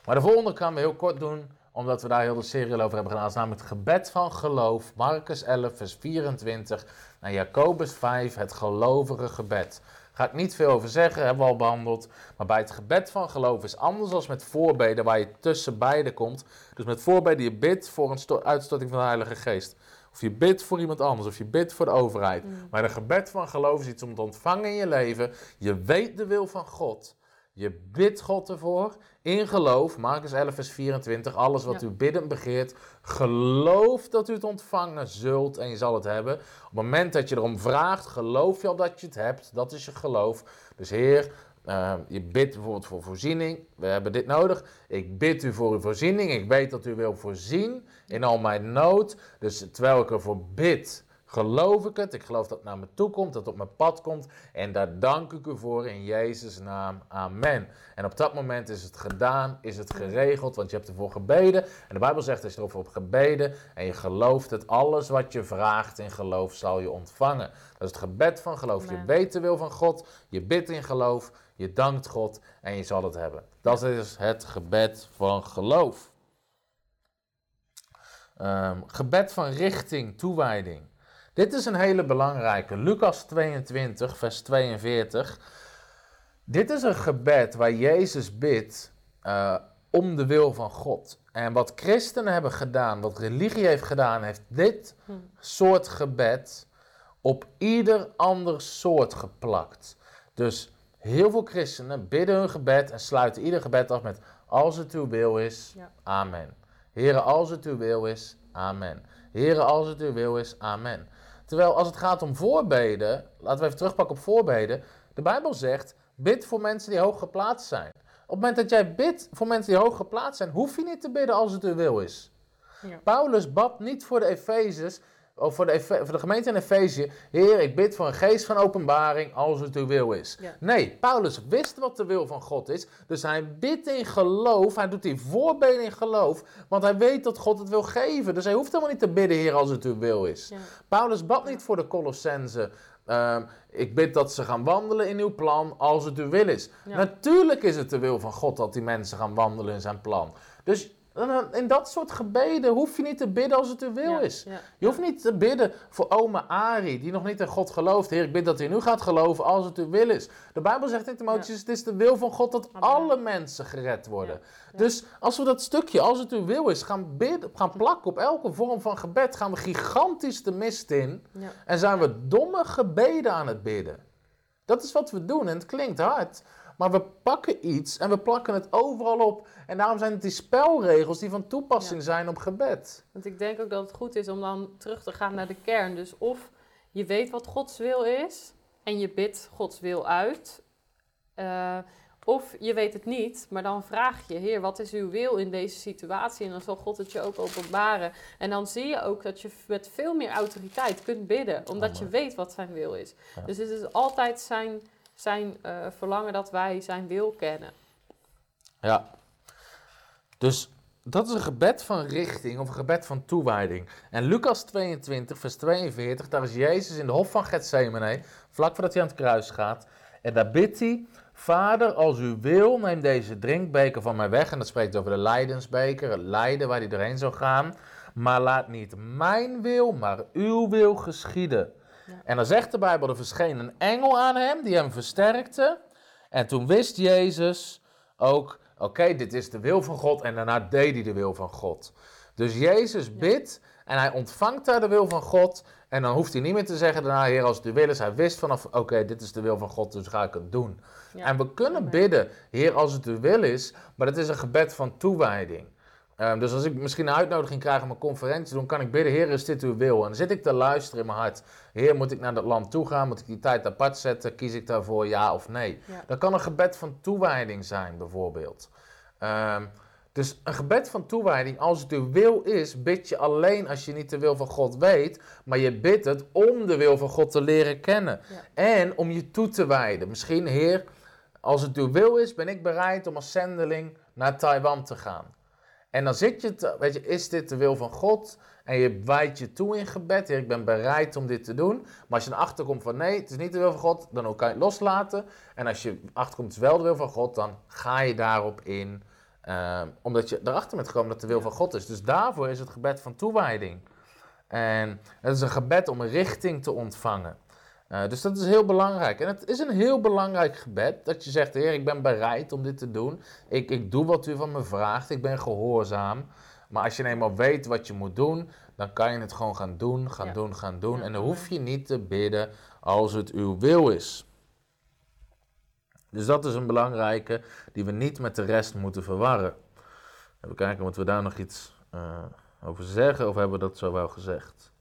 Maar de volgende gaan we heel kort doen, omdat we daar heel de serie over hebben gedaan. Dat is namelijk het gebed van geloof, Marcus 11, vers 24 en Jacobus 5, het gelovige gebed. Ga ik niet veel over zeggen, hebben we al behandeld. Maar bij het gebed van geloof is anders dan met voorbeden, waar je tussen beide komt. Dus met voorbeden je bidt voor een uitstorting van de Heilige Geest. Of je bidt voor iemand anders, of je bidt voor de overheid. Mm. Maar een gebed van geloof is iets om te ontvangen in je leven. Je weet de wil van God. Je bidt God ervoor in geloof. Marcus 11, vers 24. Alles wat u bidden begeert. Geloof dat u het ontvangen zult en je zal het hebben. Op het moment dat je erom vraagt, geloof je al dat je het hebt. Dat is je geloof. Dus Heer, Ehm, je bidt bijvoorbeeld voor voorziening. We hebben dit nodig. Ik bid u voor uw voorziening. Ik weet dat u wil voorzien in al mijn nood. Dus terwijl ik ervoor bid, geloof ik het. Ik geloof dat het naar me toe komt, dat het op mijn pad komt. En daar dank ik u voor in Jezus' naam. Amen. En op dat moment is het gedaan, is het geregeld, want je hebt ervoor gebeden. En de Bijbel zegt, als je erover hebt gebeden en je gelooft het, alles wat je vraagt in geloof zal je ontvangen. Dat is het gebed van geloof. Je weet de wil van God, je bidt in geloof, je dankt God en je zal het hebben. Dat is het gebed van geloof. Ehm, gebed van richting, toewijding. Dit is een hele belangrijke. Lucas 22, vers 42. Dit is een gebed waar Jezus bidt eh, om de wil van God. En wat christenen hebben gedaan, wat religie heeft gedaan, heeft dit Hm. soort gebed op ieder ander soort geplakt. Dus heel veel christenen bidden hun gebed en sluiten ieder gebed af met als het uw wil is, Ja. amen. Heren, als het uw wil is, amen. Heren, als het uw wil is, amen. Terwijl als het gaat om voorbeden, laten we even terugpakken op voorbeden. De Bijbel zegt, bid voor mensen die hoog geplaatst zijn. Op het moment dat jij bidt voor mensen die hoog geplaatst zijn, hoef je niet te bidden als het uw wil is. Ja. Paulus bad niet voor de Efezes, of voor de, voor de gemeente in Efezië, Heer, ik bid voor een geest van openbaring als het uw wil is. Ja. Nee, Paulus wist wat de wil van God is, dus hij bidt in geloof, hij doet die voorbeden in geloof, want hij weet dat God het wil geven. Dus hij hoeft helemaal niet te bidden, Heer, als het uw wil is. Ja. Paulus bad niet voor de Colossense. ehm, ik bid dat ze gaan wandelen in uw plan als het uw wil is. Ja. Natuurlijk is het de wil van God dat die mensen gaan wandelen in zijn plan. Dus in dat soort gebeden hoef je niet te bidden als het uw wil Ja, is. ja, Je hoeft niet te bidden voor oma Ari, die nog niet in God gelooft. Heer, ik bid dat hij nu gaat geloven als het uw wil is. De Bijbel zegt in Timotheus, het is de wil van God dat Amen. alle mensen gered worden. Dus als we dat stukje, als het uw wil is, gaan, bidden, gaan plakken op elke vorm van gebed, gaan we gigantisch de mist in. En zijn we domme gebeden aan het bidden. Dat is wat we doen en het klinkt hard. Maar we pakken iets en we plakken het overal op. En daarom zijn het die spelregels die van toepassing Ja. zijn op gebed. Want ik denk ook dat het goed is om dan terug te gaan naar de kern. Dus of je weet wat Gods wil is en je bidt Gods wil uit. Eh, of je weet het niet, maar dan vraag je, Heer, wat is uw wil in deze situatie? En dan zal God het je ook openbaren. En dan zie je ook dat je met veel meer autoriteit kunt bidden, omdat je weet wat zijn wil is. Ja. Dus het is altijd zijn, zijn eh, verlangen dat wij zijn wil kennen. Ja. Dus dat is een gebed van richting of een gebed van toewijding. En Lucas 22, vers 42, daar is Jezus in de hof van Gethsemane, vlak voordat hij aan het kruis gaat. En daar bidt hij, Vader, als u wil, neem deze drinkbeker van mij weg. En dat spreekt over de lijdensbeker, het lijden waar hij doorheen zou gaan. Maar laat niet mijn wil, maar uw wil geschieden. Ja. En dan zegt de Bijbel, er verscheen een engel aan hem, die hem versterkte. En toen wist Jezus ook, oké, dit is de wil van God. En daarna deed hij de wil van God. Dus Jezus bidt en hij ontvangt daar de wil van God. En dan hoeft hij niet meer te zeggen daarna, Heer, als het u wil is. Hij wist vanaf, oké, dit is de wil van God, dus ga ik het doen. Ja. En we kunnen bidden, Heer, als het u wil is. Maar het is een gebed van toewijding. Ehm, dus als ik misschien een uitnodiging krijg om een conferentie te doen, kan ik bidden, Heer, is dit uw wil? En dan zit ik te luisteren in mijn hart. Heer, moet ik naar dat land toe gaan? Moet ik die tijd apart zetten? Kies ik daarvoor ja of nee? Ja. Dat kan een gebed van toewijding zijn, bijvoorbeeld. Ehm, dus een gebed van toewijding, als het uw wil is, bid je alleen als je niet de wil van God weet, maar je bidt het om de wil van God te leren kennen. Ja. En om je toe te wijden. Misschien, Heer, als het uw wil is, ben ik bereid om als zendeling naar Taiwan te gaan. En dan zit je, weet je, is dit de wil van God? En je wijdt je toe in gebed. Ik ben bereid om dit te doen. Maar als je erachter komt van nee, het is niet de wil van God, dan kan je het loslaten. En als je achterkomt, het is wel de wil van God, dan ga je daarop in. Ehm, omdat je erachter bent gekomen dat de wil van God is. Dus daarvoor is het gebed van toewijding. En het is een gebed om richting te ontvangen. Eh, dus dat is heel belangrijk. En het is een heel belangrijk gebed dat je zegt: Heer, ik ben bereid om dit te doen. Ik, ik doe wat u van me vraagt. Ik ben gehoorzaam. Maar als je eenmaal weet wat je moet doen, dan kan je het gewoon gaan doen, gaan Ja. doen, gaan doen. Ja, en dan hoef je niet te bidden als het uw wil is. Dus dat is een belangrijke die we niet met de rest moeten verwarren. Even kijken, moeten we daar nog iets eh, over zeggen of hebben we dat zo wel gezegd?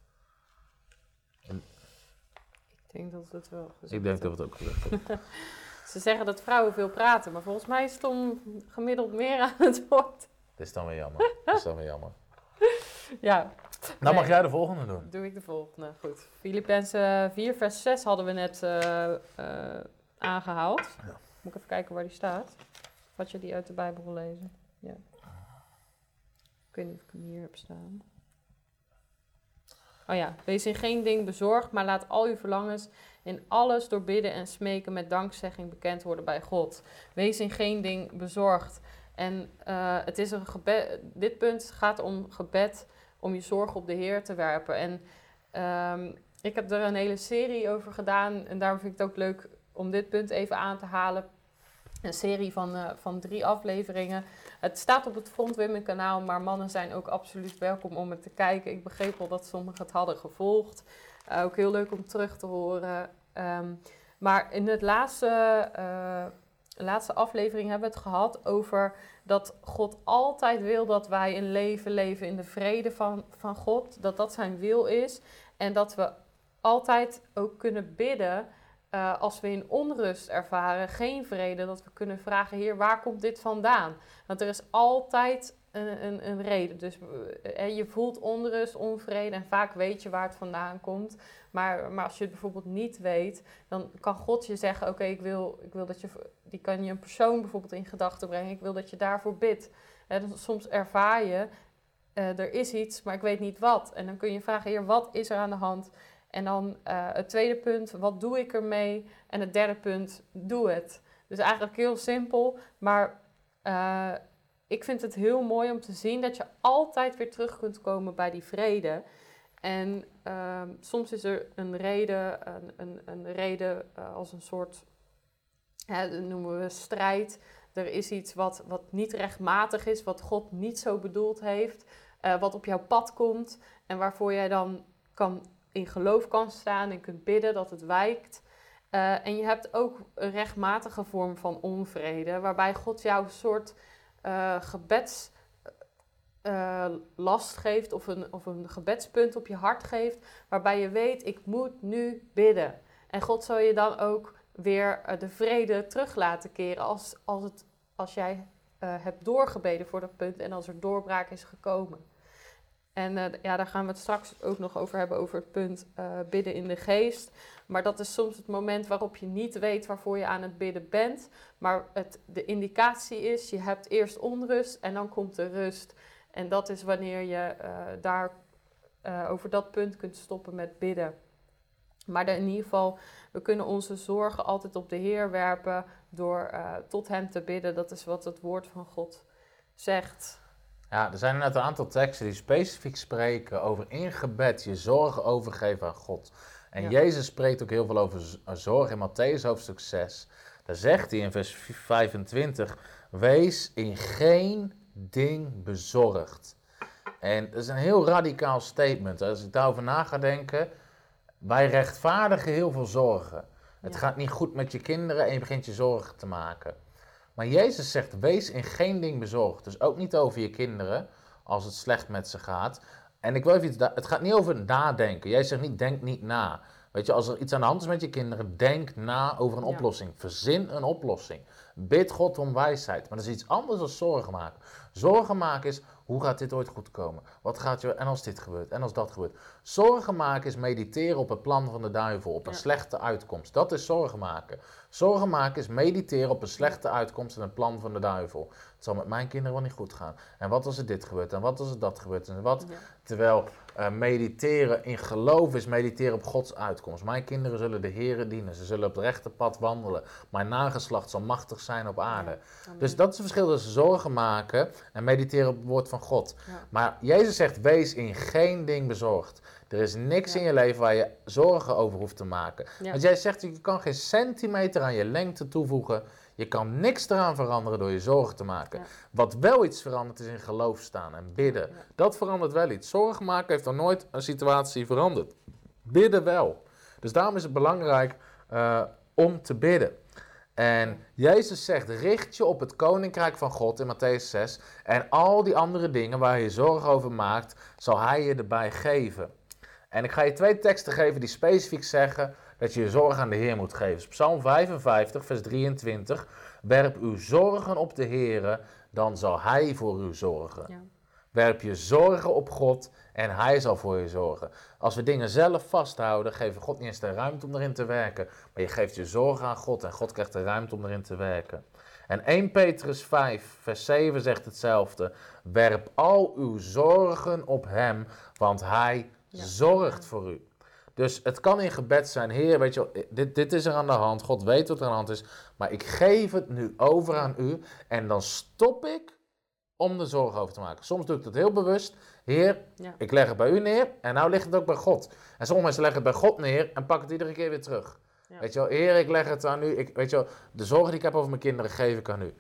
Ik denk dat we het wel gezegd Ik denk dat we het ook gezegd hebben. Ze zeggen dat vrouwen veel praten, maar volgens mij is Tom gemiddeld meer aan het woord. Dit is dan weer jammer. Dit is dan weer jammer. Ja, Nou mag jij de volgende doen. Doe ik de volgende. Goed. Filippenzen 4, vers 6 hadden we net eh, eh, aangehaald. Ja. Moet ik even kijken waar die staat. Had je die uit de Bijbel wil lezen? Ja. Ik weet niet of ik hem hier heb staan. Oh ja, wees in geen ding bezorgd, maar laat al uw verlangens in alles door bidden en smeken met dankzegging bekend worden bij God. Wees in geen ding bezorgd. En eh, het is een dit punt gaat om gebed om je zorg op de Heer te werpen. En ehm, ik heb er een hele serie over gedaan en daarom vind ik het ook leuk om dit punt even aan te halen. Een serie van, eh, van drie afleveringen. Het staat op het Front Women kanaal, maar mannen zijn ook absoluut welkom om het te kijken. Ik begreep al dat sommigen het hadden gevolgd. Eh, ook heel leuk om terug te horen. Ehm, maar in het laatste, eh, laatste aflevering hebben we het gehad over dat God altijd wil dat wij een leven leven in de vrede van, van God. Dat dat zijn wil is. En dat we altijd ook kunnen bidden eh, als we in onrust ervaren, geen vrede, dat we kunnen vragen, Heer, waar komt dit vandaan? Want er is altijd een, een, een reden. Dus eh, je voelt onrust, onvrede en vaak weet je waar het vandaan komt. Maar, maar als je het bijvoorbeeld niet weet, dan kan God je zeggen, oké, ik, wil, ik wil dat je, die kan je een persoon bijvoorbeeld in gedachten brengen, ik wil dat je daarvoor bidt. Soms ervaar je, eh, er is iets, maar ik weet niet wat. En dan kun je vragen, Heer, wat is er aan de hand? En dan eh, het tweede punt, wat doe ik ermee? En het derde punt, doe het. Dus eigenlijk heel simpel, maar eh, ik vind het heel mooi om te zien dat je altijd weer terug kunt komen bij die vrede. En ehm, soms is er een reden, een, een, een reden eh, als een soort, hè, noemen we strijd. Er is iets wat, wat niet rechtmatig is, wat God niet zo bedoeld heeft, wat op jouw pad komt en waarvoor jij dan kan, in geloof kan staan en kunt bidden dat het wijkt. Eh, en je hebt ook een rechtmatige vorm van onvrede, waarbij God jou een soort eh gebeds eh, geeft of een, of een gebedspunt op je hart geeft, waarbij je weet, ik moet nu bidden. En God zal je dan ook weer de vrede terug laten keren als, als, het, als jij hebt doorgebeden voor dat punt en als er doorbraak is gekomen. En eh, ja, daar gaan we het straks ook nog over hebben, over het punt eh, bidden in de geest. Maar dat is soms het moment waarop je niet weet waarvoor je aan het bidden bent. Maar het, de indicatie is, je hebt eerst onrust en dan komt de rust. En dat is wanneer je eh, daar over dat punt kunt stoppen met bidden. Maar in ieder geval, we kunnen onze zorgen altijd op de Heer werpen door tot Hem te bidden. Dat is wat het woord van God zegt. Ja, er zijn net een aantal teksten die specifiek spreken over in gebed je zorgen overgeven aan God. En Ja. Jezus spreekt ook heel veel over z- zorg in Matthäus hoofdstuk 6. Daar zegt hij in vers 25, wees in geen ding bezorgd. En dat is een heel radicaal statement. Als ik daarover na ga denken, wij rechtvaardigen heel veel zorgen. Het Ja. gaat niet goed met je kinderen en je begint je zorgen te maken. Maar Jezus zegt, wees in geen ding bezorgd. Dus ook niet over je kinderen, als het slecht met ze gaat. En ik wil even iets, het gaat niet over nadenken. Jij zegt niet, denk niet na. Weet je, als er iets aan de hand is met je kinderen, denk na over een Ja. oplossing. Verzin een oplossing. Bid God om wijsheid. Maar dat is iets anders dan zorgen maken. Zorgen maken is, hoe gaat dit ooit goed komen? Wat gaat je, en als dit gebeurt, en als dat gebeurt. Zorgen maken is mediteren op het plan van de duivel, op een Ja. slechte uitkomst. Dat is zorgen maken. Zorgen maken is mediteren op een slechte uitkomst en het plan van de duivel. Het zal met mijn kinderen wel niet goed gaan. En wat als er dit gebeurt, en wat als er dat gebeurt, en wat... Ja. Terwijl eh, mediteren in geloof is mediteren op Gods uitkomst. Mijn kinderen zullen de Here dienen. Ze zullen op het rechte pad wandelen. Mijn nageslacht zal machtig zijn op aarde. Dus dat is het verschil tussen zorgen maken en mediteren op het woord van God. Ja. Maar Jezus zegt, wees in geen ding bezorgd. Er is niks Ja. in je leven waar je zorgen over hoeft te maken. Want jij zegt, je kan geen centimeter aan je lengte toevoegen. Je kan niks eraan veranderen door je zorgen te maken. Ja. Wat wel iets verandert is in geloof staan en bidden. Ja. Dat verandert wel iets. Zorgen maken heeft nog nooit een situatie veranderd. Bidden wel. Dus daarom is het belangrijk eh, om te bidden. En Jezus zegt, richt je op het koninkrijk van God in Matthäus 6. En al die andere dingen waar je zorgen over maakt, zal hij je erbij geven. En ik ga je twee teksten geven die specifiek zeggen dat je je zorg aan de Heer moet geven. Dus Psalm 55, vers 23. Werp uw zorgen op de Heer, dan zal hij voor u zorgen. Ja. Werp je zorgen op God en Hij zal voor je zorgen. Als we dingen zelf vasthouden, geven God niet eens de ruimte om erin te werken. Maar je geeft je zorgen aan God en God krijgt de ruimte om erin te werken. En 1 Petrus 5, vers 7 zegt hetzelfde. Werp al uw zorgen op Hem, want Hij Ja. zorgt voor u. Dus het kan in gebed zijn, Heer, weet je, wel, dit, dit is er aan de hand. God weet wat er aan de hand is. Maar ik geef het nu over aan u. En dan stop ik om de zorgen over te maken. Soms doe ik dat heel bewust. Heer, Ja. ik leg het bij u neer en nou ligt het ook bij God. En sommige mensen leggen het bij God neer en pakken het iedere keer weer terug. Ja. Weet je wel, Heer, ik leg het aan u. Ik, weet je wel, de zorgen die ik heb over mijn kinderen geef ik aan u.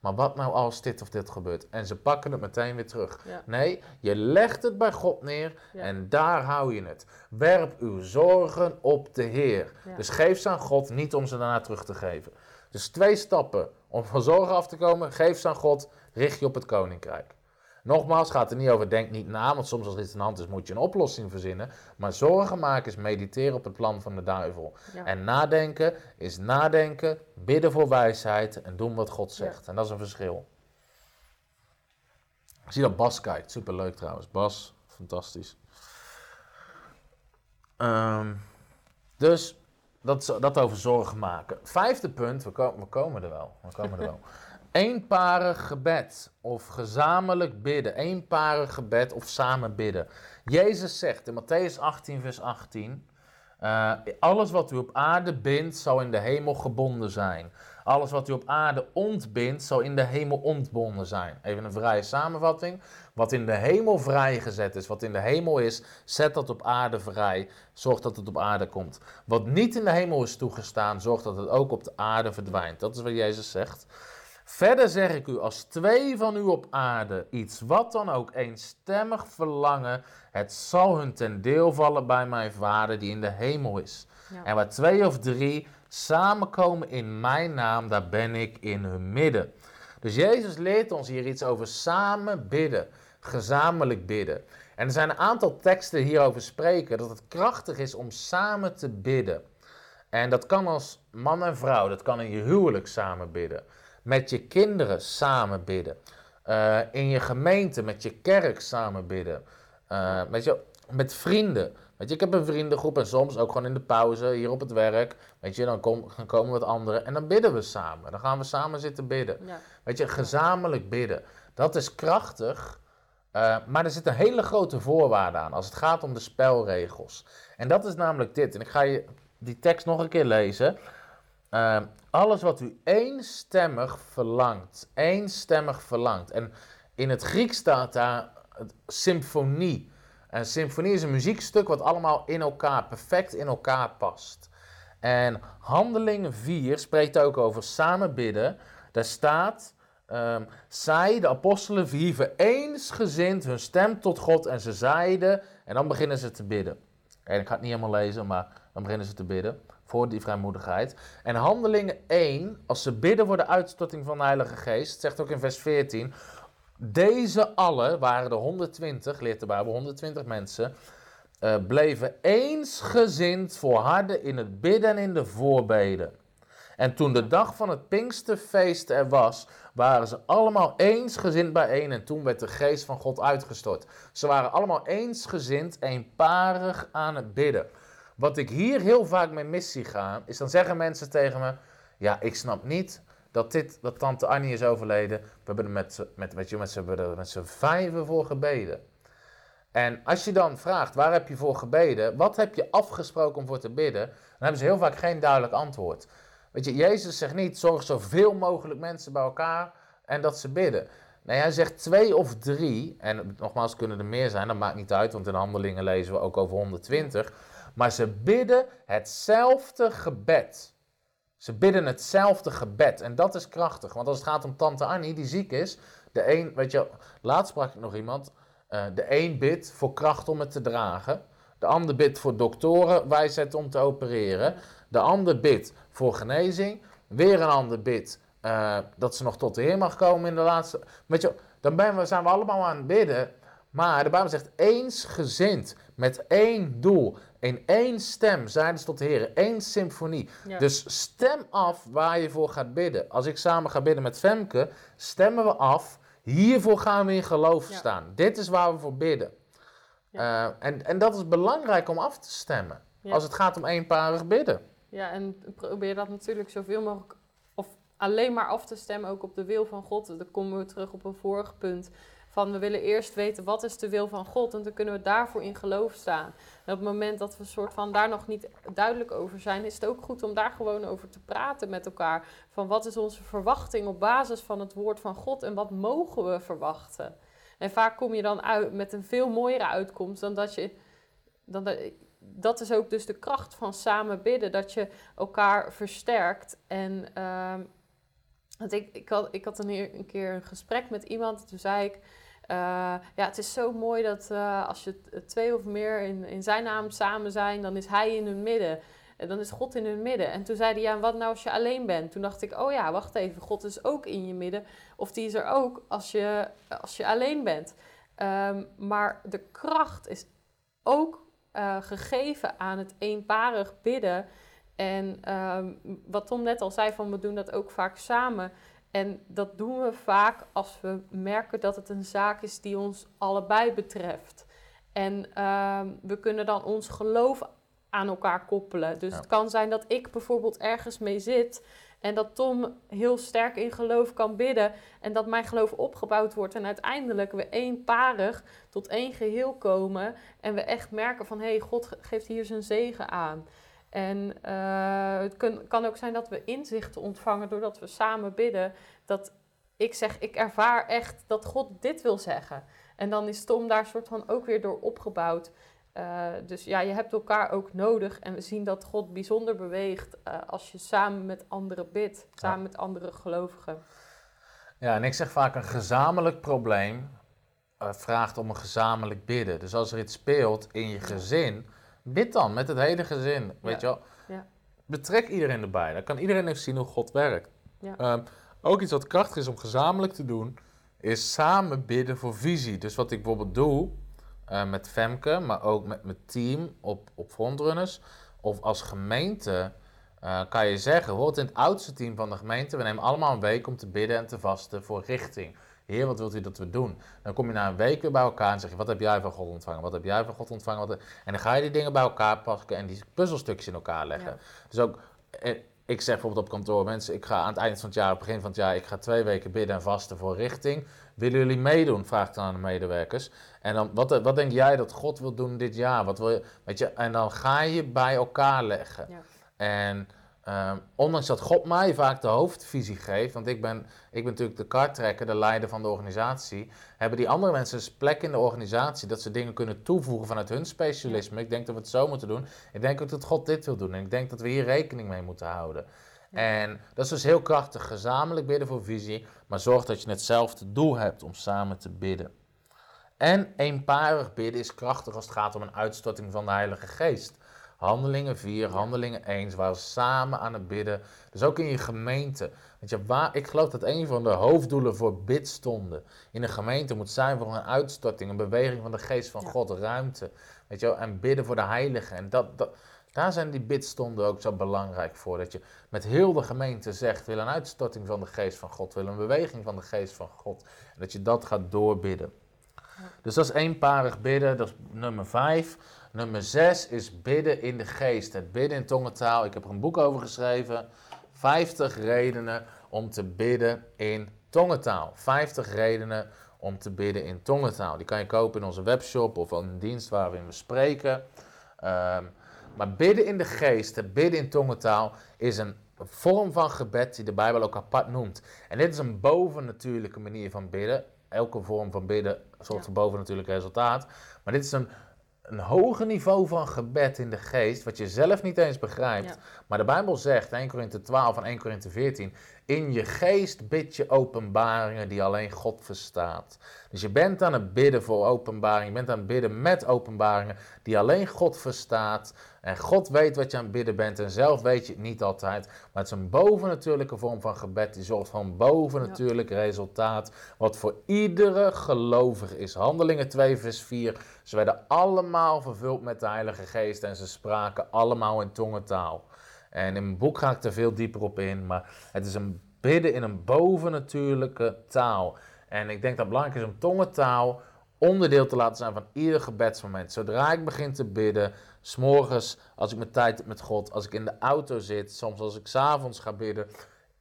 Maar wat nou als dit of dit gebeurt? En ze pakken het meteen weer terug. Ja. Nee, je legt het bij God neer Ja. en daar hou je het. Werp uw zorgen op de Heer. Ja. Dus geef ze aan God, niet om ze daarna terug te geven. Dus twee stappen om van zorgen af te komen. Geef ze aan God, richt je op het koninkrijk. Nogmaals, gaat er niet over, denk niet na, want soms als iets aan de hand is moet je een oplossing verzinnen. Maar zorgen maken is mediteren op het plan van de duivel. Ja. En nadenken is nadenken, bidden voor wijsheid en doen wat God zegt. En dat is een verschil. Ik zie dat Bas kijkt, superleuk trouwens. Bas, fantastisch. Ehm, dus dat, dat over zorgen maken. Vijfde punt, we, we komen er wel. We komen er wel. Eenparig gebed of gezamenlijk bidden. Eenparig gebed of samen bidden. Jezus zegt in Matthäus 18, vers 18: eh, Alles wat u op aarde bindt, zal in de hemel gebonden zijn. Alles wat u op aarde ontbindt, zal in de hemel ontbonden zijn. Even een vrije samenvatting. Wat in de hemel vrijgezet is, wat in de hemel is, zet dat op aarde vrij. Zorg dat het op aarde komt. Wat niet in de hemel is toegestaan, zorg dat het ook op de aarde verdwijnt. Dat is wat Jezus zegt. Verder zeg ik u, als twee van u op aarde iets wat dan ook eenstemmig verlangen, het zal hun ten deel vallen bij mijn Vader die in de hemel is. Ja. En waar twee of drie samenkomen in mijn naam, daar ben ik in hun midden. Dus Jezus leert ons hier iets over samen bidden, gezamenlijk bidden. En er zijn een aantal teksten hierover spreken dat het krachtig is om samen te bidden. En dat kan als man en vrouw, dat kan in je huwelijk samen bidden. Met je kinderen samen bidden. Eh, in je gemeente, met je kerk samen bidden. Eh, weet je, met vrienden. Weet je, ik heb een vriendengroep en soms ook gewoon in de pauze hier op het werk. Weet je, dan, kom, dan komen wat anderen en dan bidden we samen. Dan gaan we samen zitten bidden. Ja. Weet je, gezamenlijk bidden. Dat is krachtig, eh, maar er zit een hele grote voorwaarde aan als het gaat om de spelregels. En dat is namelijk dit. En ik ga je die tekst nog een keer lezen. Eh, alles wat u eenstemmig verlangt. Eenstemmig verlangt. En in het Grieks staat daar symfonie. En symfonie is een muziekstuk wat allemaal in elkaar, perfect in elkaar past. En Handelingen 4 spreekt ook over samen bidden. Daar staat, ehm, zij, de apostelen, verhieven eensgezind hun stem tot God en ze zeiden, en dan beginnen ze te bidden. En ik ga het niet helemaal lezen, maar dan beginnen ze te bidden voor die vrijmoedigheid. En Handelingen 1, als ze bidden voor de uitstorting van de Heilige Geest, zegt ook in vers 14, deze allen, waren er 120, leert de Bijbel, 120 mensen, eh, bleven eensgezind volharden in het bidden en in de voorbeden. En toen de dag van het Pinksterfeest er was, waren ze allemaal eensgezind bijeen en toen werd de geest van God uitgestort. Ze waren allemaal eensgezind, eenparig aan het bidden. Wat ik hier heel vaak mee mis zie gaan, is dan zeggen mensen tegen me, ja, ik snap niet dat, dit, dat tante Annie is overleden. We hebben er met, met, met, hebben er met z'n vijven voor gebeden. En als je dan vraagt, waar heb je voor gebeden? Wat heb je afgesproken om voor te bidden? Dan hebben ze heel vaak geen duidelijk antwoord. Weet je, Jezus zegt niet, zorg zoveel mogelijk mensen bij elkaar en dat ze bidden. Nee, hij zegt twee of drie, en nogmaals kunnen er meer zijn, dat maakt niet uit, want in handelingen lezen we ook over 120. Maar ze bidden hetzelfde gebed. Ze bidden hetzelfde gebed. En dat is krachtig. Want als het gaat om tante Annie, die ziek is. De een, weet je, laatst sprak ik nog iemand. eh, de een bidt voor kracht om het te dragen. De ander bidt voor doktoren wijsheid om te opereren. De ander bidt voor genezing. Weer een ander bidt eh, dat ze nog tot de Heer mag komen in de laatste. Weet je, dan zijn we allemaal aan het bidden. Maar de Bijbel zegt eensgezind, met één doel, in één stem, zeiden ze tot de Heer, één symfonie. Ja. Dus stem af waar je voor gaat bidden. Als ik samen ga bidden met Femke, stemmen we af, Hiervoor gaan we in geloof Ja. staan. Dit is waar we voor bidden. Ja. Eh, en, en dat is belangrijk om af te stemmen. Als het gaat om eenparig bidden. Ja, en probeer dat natuurlijk zoveel mogelijk, of alleen maar af te stemmen ook op de wil van God. Dan komen we terug op een vorig punt. Van we willen eerst weten wat is de wil van God. En dan kunnen we daarvoor in geloof staan. En op het moment dat we soort van daar nog niet duidelijk over zijn, is het ook goed om daar gewoon over te praten met elkaar. Van wat is onze verwachting op basis van het woord van God en wat mogen we verwachten? En vaak kom je dan uit met een veel mooiere uitkomst dan dat je. Dan dat, is ook dus de kracht van samen bidden. Dat je elkaar versterkt. En ehm, want ik, ik, had, ik had een, een keer een gesprek met iemand. Toen zei ik. Eh, ja, het is zo mooi dat eh, als je t- twee of meer in, in zijn naam samen zijn, dan is hij in hun midden. En dan is God in hun midden. En toen zei hij, ja, wat nou als je alleen bent? Toen dacht ik, oh ja, wacht even, God is ook in je midden. Of die is er ook als je, als je alleen bent. Ehm, maar de kracht is ook eh, gegeven aan het eenparig bidden. En ehm, wat Tom net al zei, van we doen dat ook vaak samen. En dat doen we vaak als we merken dat het een zaak is die ons allebei betreft. En ehm, we kunnen dan ons geloof aan elkaar koppelen. Dus Ja. het kan zijn dat ik bijvoorbeeld ergens mee zit en dat Tom heel sterk in geloof kan bidden en dat mijn geloof opgebouwd wordt en uiteindelijk we eenparig tot één geheel komen en we echt merken van hé, hey, God ge- geeft hier zijn zegen aan. En eh, het kun- kan ook zijn dat we inzichten ontvangen doordat we samen bidden. Dat ik zeg, ik ervaar echt dat God dit wil zeggen. En dan is Tom daar soort van ook weer door opgebouwd. Eh, dus ja, je hebt elkaar ook nodig. En we zien dat God bijzonder beweegt eh, als je samen met anderen bidt. Samen met andere gelovigen. Ja, en ik zeg vaak een gezamenlijk probleem vraagt om een gezamenlijk bidden. Dus als er iets speelt in je gezin, bid dan met het hele gezin. Weet je wel? Ja. Betrek iedereen erbij. Dan kan iedereen even zien hoe God werkt. Ja. Ehm, ook iets wat krachtig is om gezamenlijk te doen, is samen bidden voor visie. Dus wat ik bijvoorbeeld doe eh, met Femke, maar ook met mijn team op, op frontrunners of als gemeente. eh, kan je zeggen, bijvoorbeeld in het oudste team van de gemeente, we nemen allemaal een week om te bidden en te vasten voor richting. Heer, wat wilt u dat we doen? Dan kom je na een week weer bij elkaar en zeg je, wat heb jij van God ontvangen? Wat heb jij van God ontvangen? Wat, en dan ga je die dingen bij elkaar pakken en die puzzelstukjes in elkaar leggen. Ja. Dus ook, eh, ik zeg bijvoorbeeld op kantoor, mensen, ik ga aan het eind van het jaar, begin van het jaar, ik ga twee weken bidden en vasten voor richting. Willen jullie meedoen? Vraag ik dan aan de medewerkers. En dan, wat, wat denk jij dat God wil doen dit jaar? Wat wil je, weet je, en dan ga je bij elkaar leggen. Ja. En ehm, ondanks dat God mij vaak de hoofdvisie geeft, want ik ben, ik ben natuurlijk de karttrekker, de leider van de organisatie, hebben die andere mensen dus plek in de organisatie dat ze dingen kunnen toevoegen vanuit hun specialisme. Ik denk dat we het zo moeten doen. Ik denk ook dat God dit wil doen. En ik denk dat we hier rekening mee moeten houden. En dat is dus heel krachtig. Gezamenlijk bidden voor visie, maar zorg dat je hetzelfde doel hebt om samen te bidden. En eenparig bidden is krachtig als het gaat om een uitstorting van de Heilige Geest. Handelingen 4, Handelingen 1, waar we samen aan het bidden. Dus ook in je gemeente. Weet je, waar, ik geloof dat een van de hoofddoelen voor bidstonden in een gemeente moet zijn voor een uitstorting, een beweging van de Geest van Ja. God, ruimte. Weet je wel, en bidden voor de heiligen. En dat, dat, daar zijn die bidstonden ook zo belangrijk voor. Dat je met heel de gemeente zegt, wil een uitstorting van de Geest van God, wil een beweging van de Geest van God. En dat je dat gaat doorbidden. Dus dat is eenparig bidden, dat is nummer vijf. Nummer zes is bidden in de geest, het bidden in tongentaal. Ik heb er een boek over geschreven. 50 redenen om te bidden in tongentaal. 50 redenen om te bidden in tongentaal. Die kan je kopen in onze webshop of een dienst waar we in bespreken. Ehm, maar bidden in de geest, het bidden in tongentaal, is een vorm van gebed die de Bijbel ook apart noemt. En dit is een bovennatuurlijke manier van bidden. Elke vorm van bidden zorgt Ja. voor bovennatuurlijk resultaat. Maar dit is een, een hoger niveau van gebed in de geest, wat je zelf niet eens begrijpt. Ja. Maar de Bijbel zegt, 1 Korinthe 12 en 1 Korinthe 14, in je geest bid je openbaringen die alleen God verstaat. Dus je bent aan het bidden voor openbaring, je bent aan het bidden met openbaringen die alleen God verstaat. En God weet wat je aan het bidden bent en zelf weet je het niet altijd. Maar het is een bovennatuurlijke vorm van gebed die zorgt voor een bovennatuurlijk resultaat. Wat voor iedere gelovige is. Handelingen 2 vers 4. Ze werden allemaal vervuld met de Heilige Geest en ze spraken allemaal in tongentaal. En in mijn boek ga ik er veel dieper op in, maar het is een bidden in een bovennatuurlijke taal. En ik denk dat het belangrijk is om tongentaal onderdeel te laten zijn van ieder gebedsmoment. Zodra ik begin te bidden, s'morgens, als ik mijn tijd heb met God, als ik in de auto zit, soms als ik s'avonds ga bidden.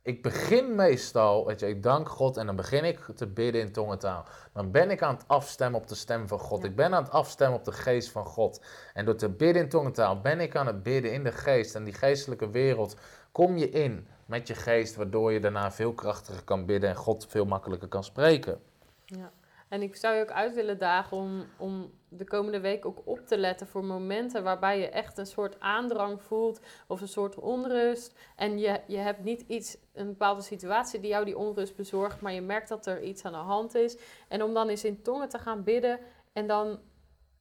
Ik begin meestal, weet je, ik dank God en dan begin ik te bidden in tongentaal. Dan ben ik aan het afstemmen op de stem van God. Ja. Ik ben aan het afstemmen op de geest van God. En door te bidden in tongentaal ben ik aan het bidden in de geest. En die geestelijke wereld kom je in met je geest, waardoor je daarna veel krachtiger kan bidden en God veel makkelijker kan spreken. Ja. En ik zou je ook uit willen dagen om, om de komende week ook op te letten voor momenten waarbij je echt een soort aandrang voelt of een soort onrust. En je, je hebt niet iets, een bepaalde situatie die jou die onrust bezorgt, maar je merkt dat er iets aan de hand is. En om dan eens in tongen te gaan bidden en dan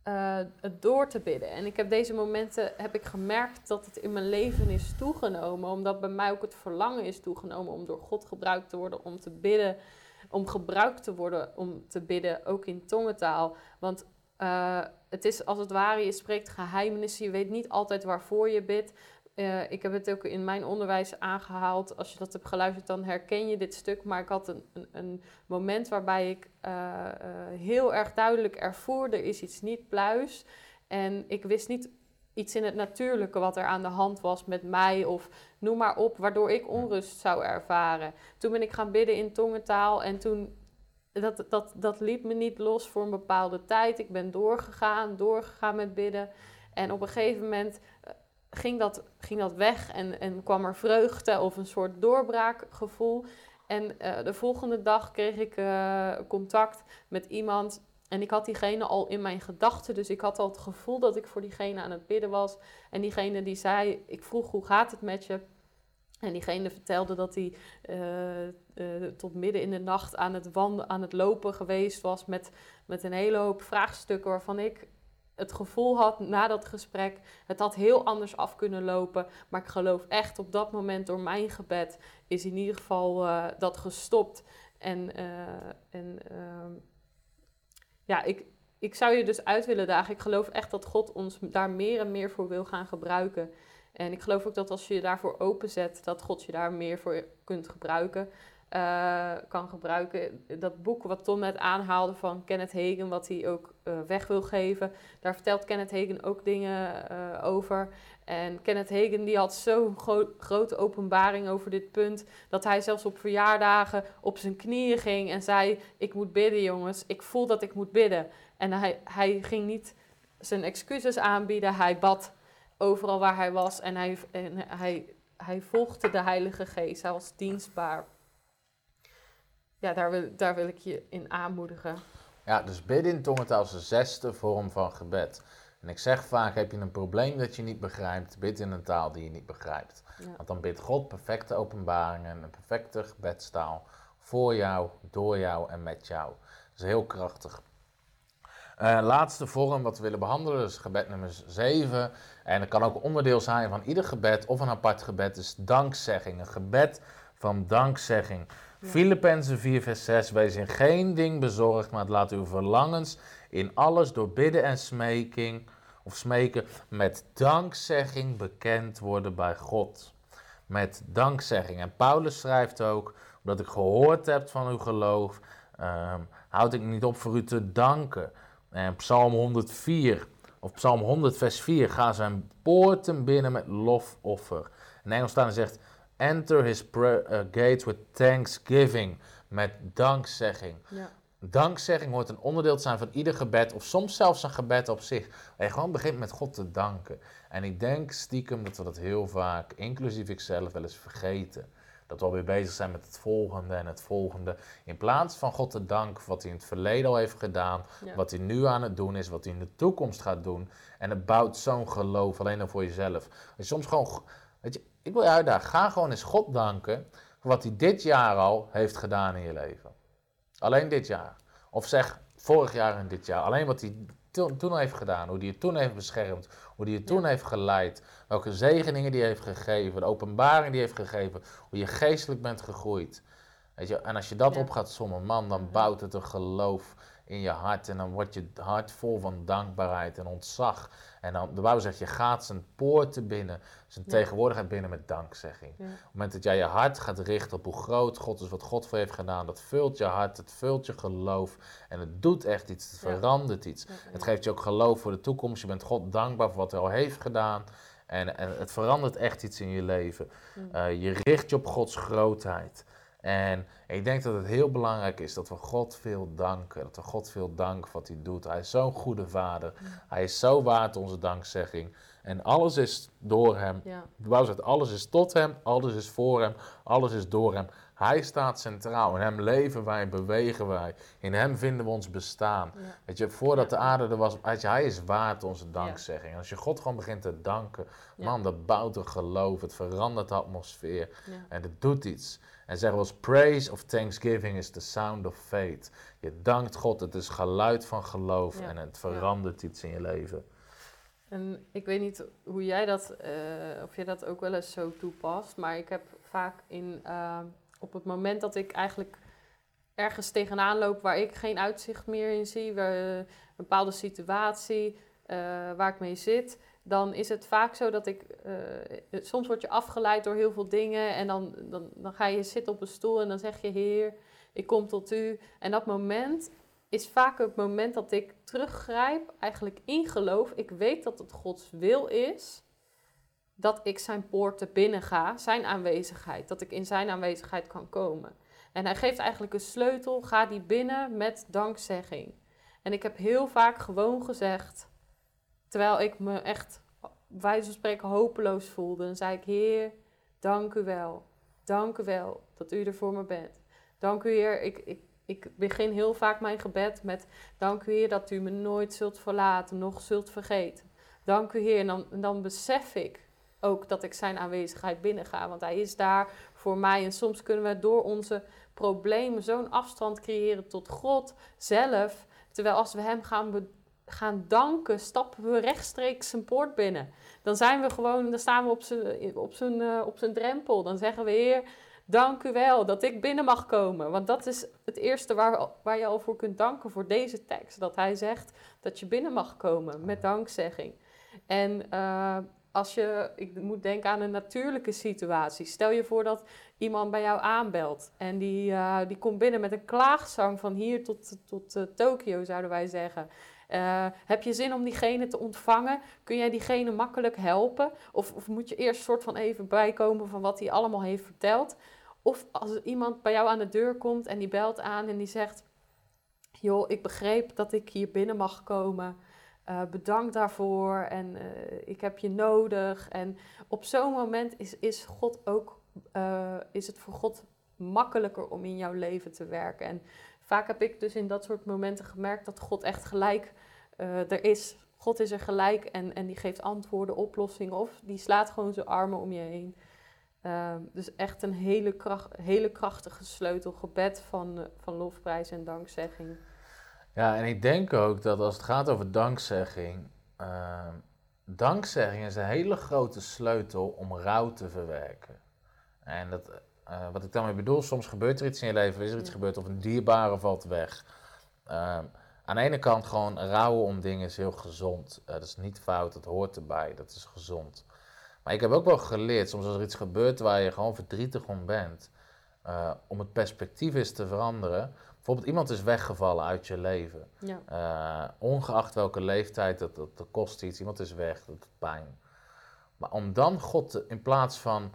eh, het door te bidden. En ik heb deze momenten heb ik gemerkt dat het in mijn leven is toegenomen, omdat bij mij ook het verlangen is toegenomen om door God gebruikt te worden, om te bidden, om gebruikt te worden om te bidden, ook in tongentaal. Want eh, het is als het ware, je spreekt geheimenissen, je weet niet altijd waarvoor je bidt. Eh, ik heb het ook in mijn onderwijs aangehaald. Als je dat hebt geluisterd, dan herken je dit stuk. Maar ik had een, een, een moment waarbij ik eh, heel erg duidelijk ervoer: er is iets niet pluis. En ik wist niet iets in het natuurlijke wat er aan de hand was met mij of noem maar op, waardoor ik onrust zou ervaren. Toen ben ik gaan bidden in tongentaal en toen dat, dat, dat liet me niet los voor een bepaalde tijd. Ik ben doorgegaan, doorgegaan met bidden. En op een gegeven moment eh, ging dat, ging dat weg en, en kwam er vreugde of een soort doorbraakgevoel. En eh, de volgende dag kreeg ik eh, contact met iemand. En ik had diegene al in mijn gedachten. Dus ik had al het gevoel dat ik voor diegene aan het bidden was. En diegene die zei, ik vroeg hoe gaat het met je? En diegene vertelde dat hij eh, eh, tot midden in de nacht aan het, aan het lopen geweest was met, met een hele hoop vraagstukken waarvan ik het gevoel had na dat gesprek, het had heel anders af kunnen lopen. Maar ik geloof echt op dat moment door mijn gebed is in ieder geval eh, dat gestopt. En, en ehm, ja, ik, ik zou je dus uit willen dagen. Ik geloof echt dat God ons daar meer en meer voor wil gaan gebruiken. En ik geloof ook dat als je je daarvoor openzet, dat God je daar meer voor kunt gebruiken. eh, kan gebruiken. Dat boek wat Tom net aanhaalde van Kenneth Hagen, wat hij ook eh, weg wil geven. Daar vertelt Kenneth Hagen ook dingen eh, over. En Kenneth Hagen die had zo'n gro- grote openbaring over dit punt, dat hij zelfs op verjaardagen op zijn knieën ging en zei, ik moet bidden jongens, ik voel dat ik moet bidden. En hij, hij ging niet zijn excuses aanbieden, hij bad overal waar hij was en hij, en hij, hij volgde de Heilige Geest, hij was dienstbaar. Ja, daar wil, daar wil ik je in aanmoedigen. Ja, dus bidden in tongentaal is de zesde vorm van gebed. En ik zeg vaak, heb je een probleem dat je niet begrijpt, bid in een taal die je niet begrijpt. Ja. Want dan bidt God perfecte openbaringen, een perfecte gebedstaal voor jou, door jou en met jou. Dat is heel krachtig. Eh, laatste vorm wat we willen behandelen is gebed nummer 7. En dat kan ook onderdeel zijn van ieder gebed of een apart gebed, is dankzegging. Een gebed van dankzegging. Ja. Filippenzen 4 vers 6, wees in geen ding bezorgd, maar laat uw verlangens in alles door bidden en smeking, of smeken, met dankzegging bekend worden bij God. Met dankzegging. En Paulus schrijft ook, omdat ik gehoord heb van uw geloof, ehm, houd ik niet op voor u te danken. En Psalm 104, of Psalm 100 vers 4, ga zijn poorten binnen met lofoffer. In Engels staan zegt, enter his uh, gates with thanksgiving, met dankzegging. Ja. Dankzegging hoort een onderdeel te zijn van ieder gebed, of soms zelfs een gebed op zich. Waar je gewoon begint met God te danken. En ik denk stiekem dat we dat heel vaak, inclusief ikzelf, wel eens vergeten. Dat we alweer bezig zijn met het volgende en het volgende. In plaats van God te danken voor wat hij in het verleden al heeft gedaan, Ja. wat hij nu aan het doen is, wat hij in de toekomst gaat doen. En het bouwt zo'n geloof alleen al voor jezelf. Als je soms gewoon, weet je, ik wil je uitdagen, ga gewoon eens God danken voor wat hij dit jaar al heeft gedaan in je leven. Alleen dit jaar. Of zeg vorig jaar en dit jaar. Alleen wat hij to- toen heeft gedaan. Hoe hij je toen heeft beschermd. Hoe hij je toen heeft geleid. Welke zegeningen die heeft gegeven. De openbaring die heeft gegeven. Hoe je geestelijk bent gegroeid. Weet je, en als je dat Ja. op gaat sommen, man, dan bouwt het een geloof in je hart. En dan wordt je hart vol van dankbaarheid en ontzag. En dan, de Bijbel zegt, je gaat zijn poorten binnen, zijn Ja. tegenwoordigheid binnen met dankzegging. Ja. Op het moment dat jij je hart gaat richten op hoe groot God is, wat God voor heeft gedaan, dat vult je hart, het vult je geloof. En het doet echt iets, het verandert iets. Het geeft je ook geloof voor de toekomst. Je bent God dankbaar voor wat hij al heeft gedaan. En, en het verandert echt iets in je leven. Mm. Eh, je richt je op Gods grootheid. En ik denk dat het heel belangrijk is dat we God veel danken. Dat we God veel danken voor wat hij doet. Hij is zo'n goede vader. Mm. Hij is zo waard onze dankzegging. En alles is door hem. Ja, zegt, alles is tot hem, alles is voor hem, alles is door hem. Hij staat centraal. In hem leven wij, bewegen wij. In hem vinden we ons bestaan. ja. Weet je, voordat de aarde er was, weet je, hij is waard onze dankzegging. En als je God gewoon begint te danken, man, dat bouwt een geloof. Het verandert de atmosfeer. En het doet iets. En zeggen we als praise of thanksgiving is the sound of faith. Je dankt God, het is geluid van geloof en het verandert iets in je leven. En ik weet niet hoe jij dat, eh, of je dat ook wel eens zo toepast, maar ik heb vaak in, eh, op het moment dat ik eigenlijk ergens tegenaan loop waar ik geen uitzicht meer in zie, eh, een bepaalde situatie eh, waar ik mee zit, dan is het vaak zo dat ik, eh, soms word je afgeleid door heel veel dingen en dan, dan, dan ga je zitten op een stoel en dan zeg je, Heer, ik kom tot u. En dat moment is vaak het moment dat ik teruggrijp, eigenlijk in geloof. Ik weet dat het Gods wil is dat ik zijn poorten binnen ga, zijn aanwezigheid, dat ik in zijn aanwezigheid kan komen. En hij geeft eigenlijk een sleutel, ga die binnen met dankzegging. En ik heb heel vaak gewoon gezegd, terwijl ik me echt, wijze van spreken, hopeloos voelde, dan zei ik, Heer, dank u wel, dank u wel dat u er voor me bent. Dank u, Heer, ik, ik, ik begin heel vaak mijn gebed met, dank u, Heer, dat u me nooit zult verlaten, nog zult vergeten. Dank u, Heer, en dan, dan besef ik ook dat ik zijn aanwezigheid binnenga, want hij is daar voor mij. En soms kunnen we door onze problemen zo'n afstand creëren tot God zelf, terwijl als we hem gaan, gaan danken, stappen we rechtstreeks zijn poort binnen. Dan zijn we gewoon, dan staan we op zijn, op zijn, eh, op zijn drempel. Dan zeggen we, Heer, dank u wel dat ik binnen mag komen. Want dat is het eerste waar, waar je al voor kunt danken voor deze tekst. Dat hij zegt dat je binnen mag komen met dankzegging. En eh, als je, ik moet denken aan een natuurlijke situatie. Stel je voor dat iemand bij jou aanbelt en die, eh, die komt binnen met een klaagzang van hier tot, tot eh, Tokio, zouden wij zeggen. Eh, heb je zin om diegene te ontvangen? Kun jij diegene makkelijk helpen? Of, of moet je eerst soort van even bijkomen van wat hij allemaal heeft verteld? Of als iemand bij jou aan de deur komt en die belt aan en die zegt: Joh, ik begreep dat ik hier binnen mag komen. Eh, bedankt daarvoor en eh, ik heb je nodig. En op zo'n moment is, is, God ook, eh, is het voor God makkelijker om in jouw leven te werken. En vaak heb ik dus in dat soort momenten gemerkt dat God echt gelijk er is. God is er gelijk en, en die geeft antwoorden, oplossingen of die slaat gewoon zijn armen om je heen. Ehm, dus echt een hele, kracht, hele krachtige sleutelgebed van, eh, van lofprijs en dankzegging. Ja, en ik denk ook dat als het gaat over dankzegging, ehm, dankzegging is een hele grote sleutel om rouw te verwerken. En dat, eh, wat ik daarmee bedoel, soms gebeurt er iets in je leven, is er iets gebeurd of een dierbare valt weg. Ehm, aan de ene kant gewoon rouwen om dingen is heel gezond. Eh, dat is niet fout, dat hoort erbij, dat is gezond. Maar ik heb ook wel geleerd, soms als er iets gebeurt waar je gewoon verdrietig om bent, eh, om het perspectief eens te veranderen. Bijvoorbeeld iemand is weggevallen uit je leven. Ja, Eh, ongeacht welke leeftijd, dat, dat, dat kost iets. Iemand is weg, dat doet pijn. Maar om dan God, te- in plaats van,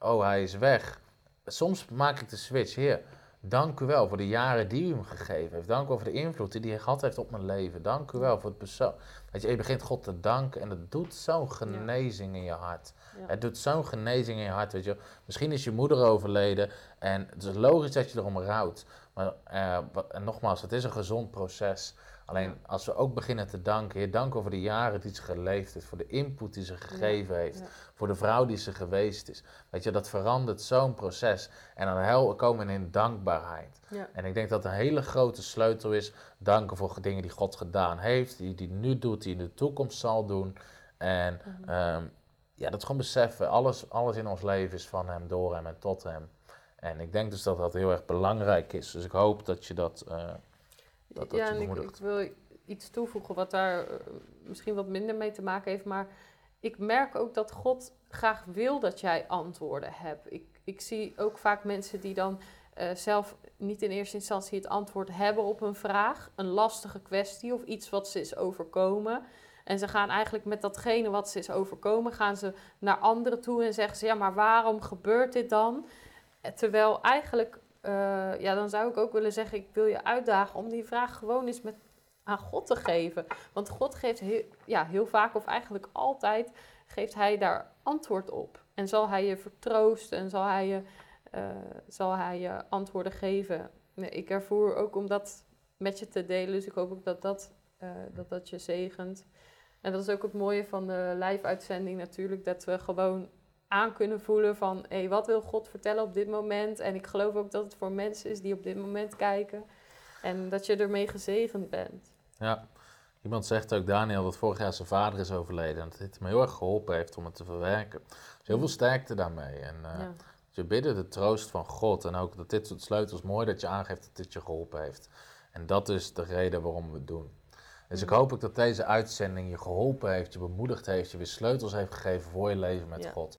oh hij is weg. Soms maak ik de switch, heer, dank u wel voor de jaren die u me gegeven heeft. Dank u wel voor de invloed die hij gehad heeft op mijn leven. Dank u wel voor het persoon. Weet je, je begint God te danken en dat doet zo'n genezing in je hart. ja. Het doet zo'n genezing in je hart, weet je. Misschien is je moeder overleden en het is logisch dat je erom rouwt. Maar eh, en nogmaals, het is een gezond proces. Alleen als we ook beginnen te danken, Heer, dank over de jaren die ze geleefd heeft, voor de input die ze gegeven heeft, ja. voor de vrouw die ze geweest is. Weet je, dat verandert zo'n proces. En dan hel- komen we in dankbaarheid. Ja. En ik denk dat een hele grote sleutel is danken voor dingen die God gedaan heeft, die die nu doet, die in de toekomst zal doen. En Mhm. ehm, ja, dat gewoon beseffen, alles, alles in ons leven is van Hem, door Hem en tot Hem. En ik denk dus dat dat heel erg belangrijk is. Dus ik hoop dat je dat... eh, dat dat ja, en ik wil iets toevoegen wat daar eh, misschien wat minder mee te maken heeft. Maar ik merk ook dat God graag wil dat jij antwoorden hebt. Ik, ik zie ook vaak mensen die dan eh, zelf niet in eerste instantie het antwoord hebben op een vraag. Een lastige kwestie of iets wat ze is overkomen. En ze gaan eigenlijk met datgene wat ze is overkomen, gaan ze naar anderen toe en zeggen ze, ja, maar waarom gebeurt dit dan? Terwijl eigenlijk, eh, ja, dan zou ik ook willen zeggen, ik wil je uitdagen om die vraag gewoon eens met, aan God te geven. Want God geeft heel, ja, heel vaak of eigenlijk altijd, geeft hij daar antwoord op. En zal hij je vertroosten en zal hij je, eh, zal hij je antwoorden geven. Ik ervoer ook om dat met je te delen, dus ik hoop ook dat dat, eh, dat, dat je zegent. En dat is ook het mooie van de live-uitzending natuurlijk, dat we gewoon aan kunnen voelen van, hé, wat wil God vertellen op dit moment? En ik geloof ook dat het voor mensen is die op dit moment kijken. En dat je ermee gezegend bent. Ja. Iemand zegt ook, Daniel, dat vorig jaar zijn vader is overleden. En dat dit hem heel erg geholpen heeft om het te verwerken. Dus heel veel sterkte daarmee. En eh, Ja. je bidden de troost van God. En ook dat dit soort sleutels, mooi dat je aangeeft dat dit je geholpen heeft. En dat is de reden waarom we het doen. Dus ik hoop ook dat deze uitzending je geholpen heeft, je bemoedigd heeft, je weer sleutels heeft gegeven voor je leven met Ja. God.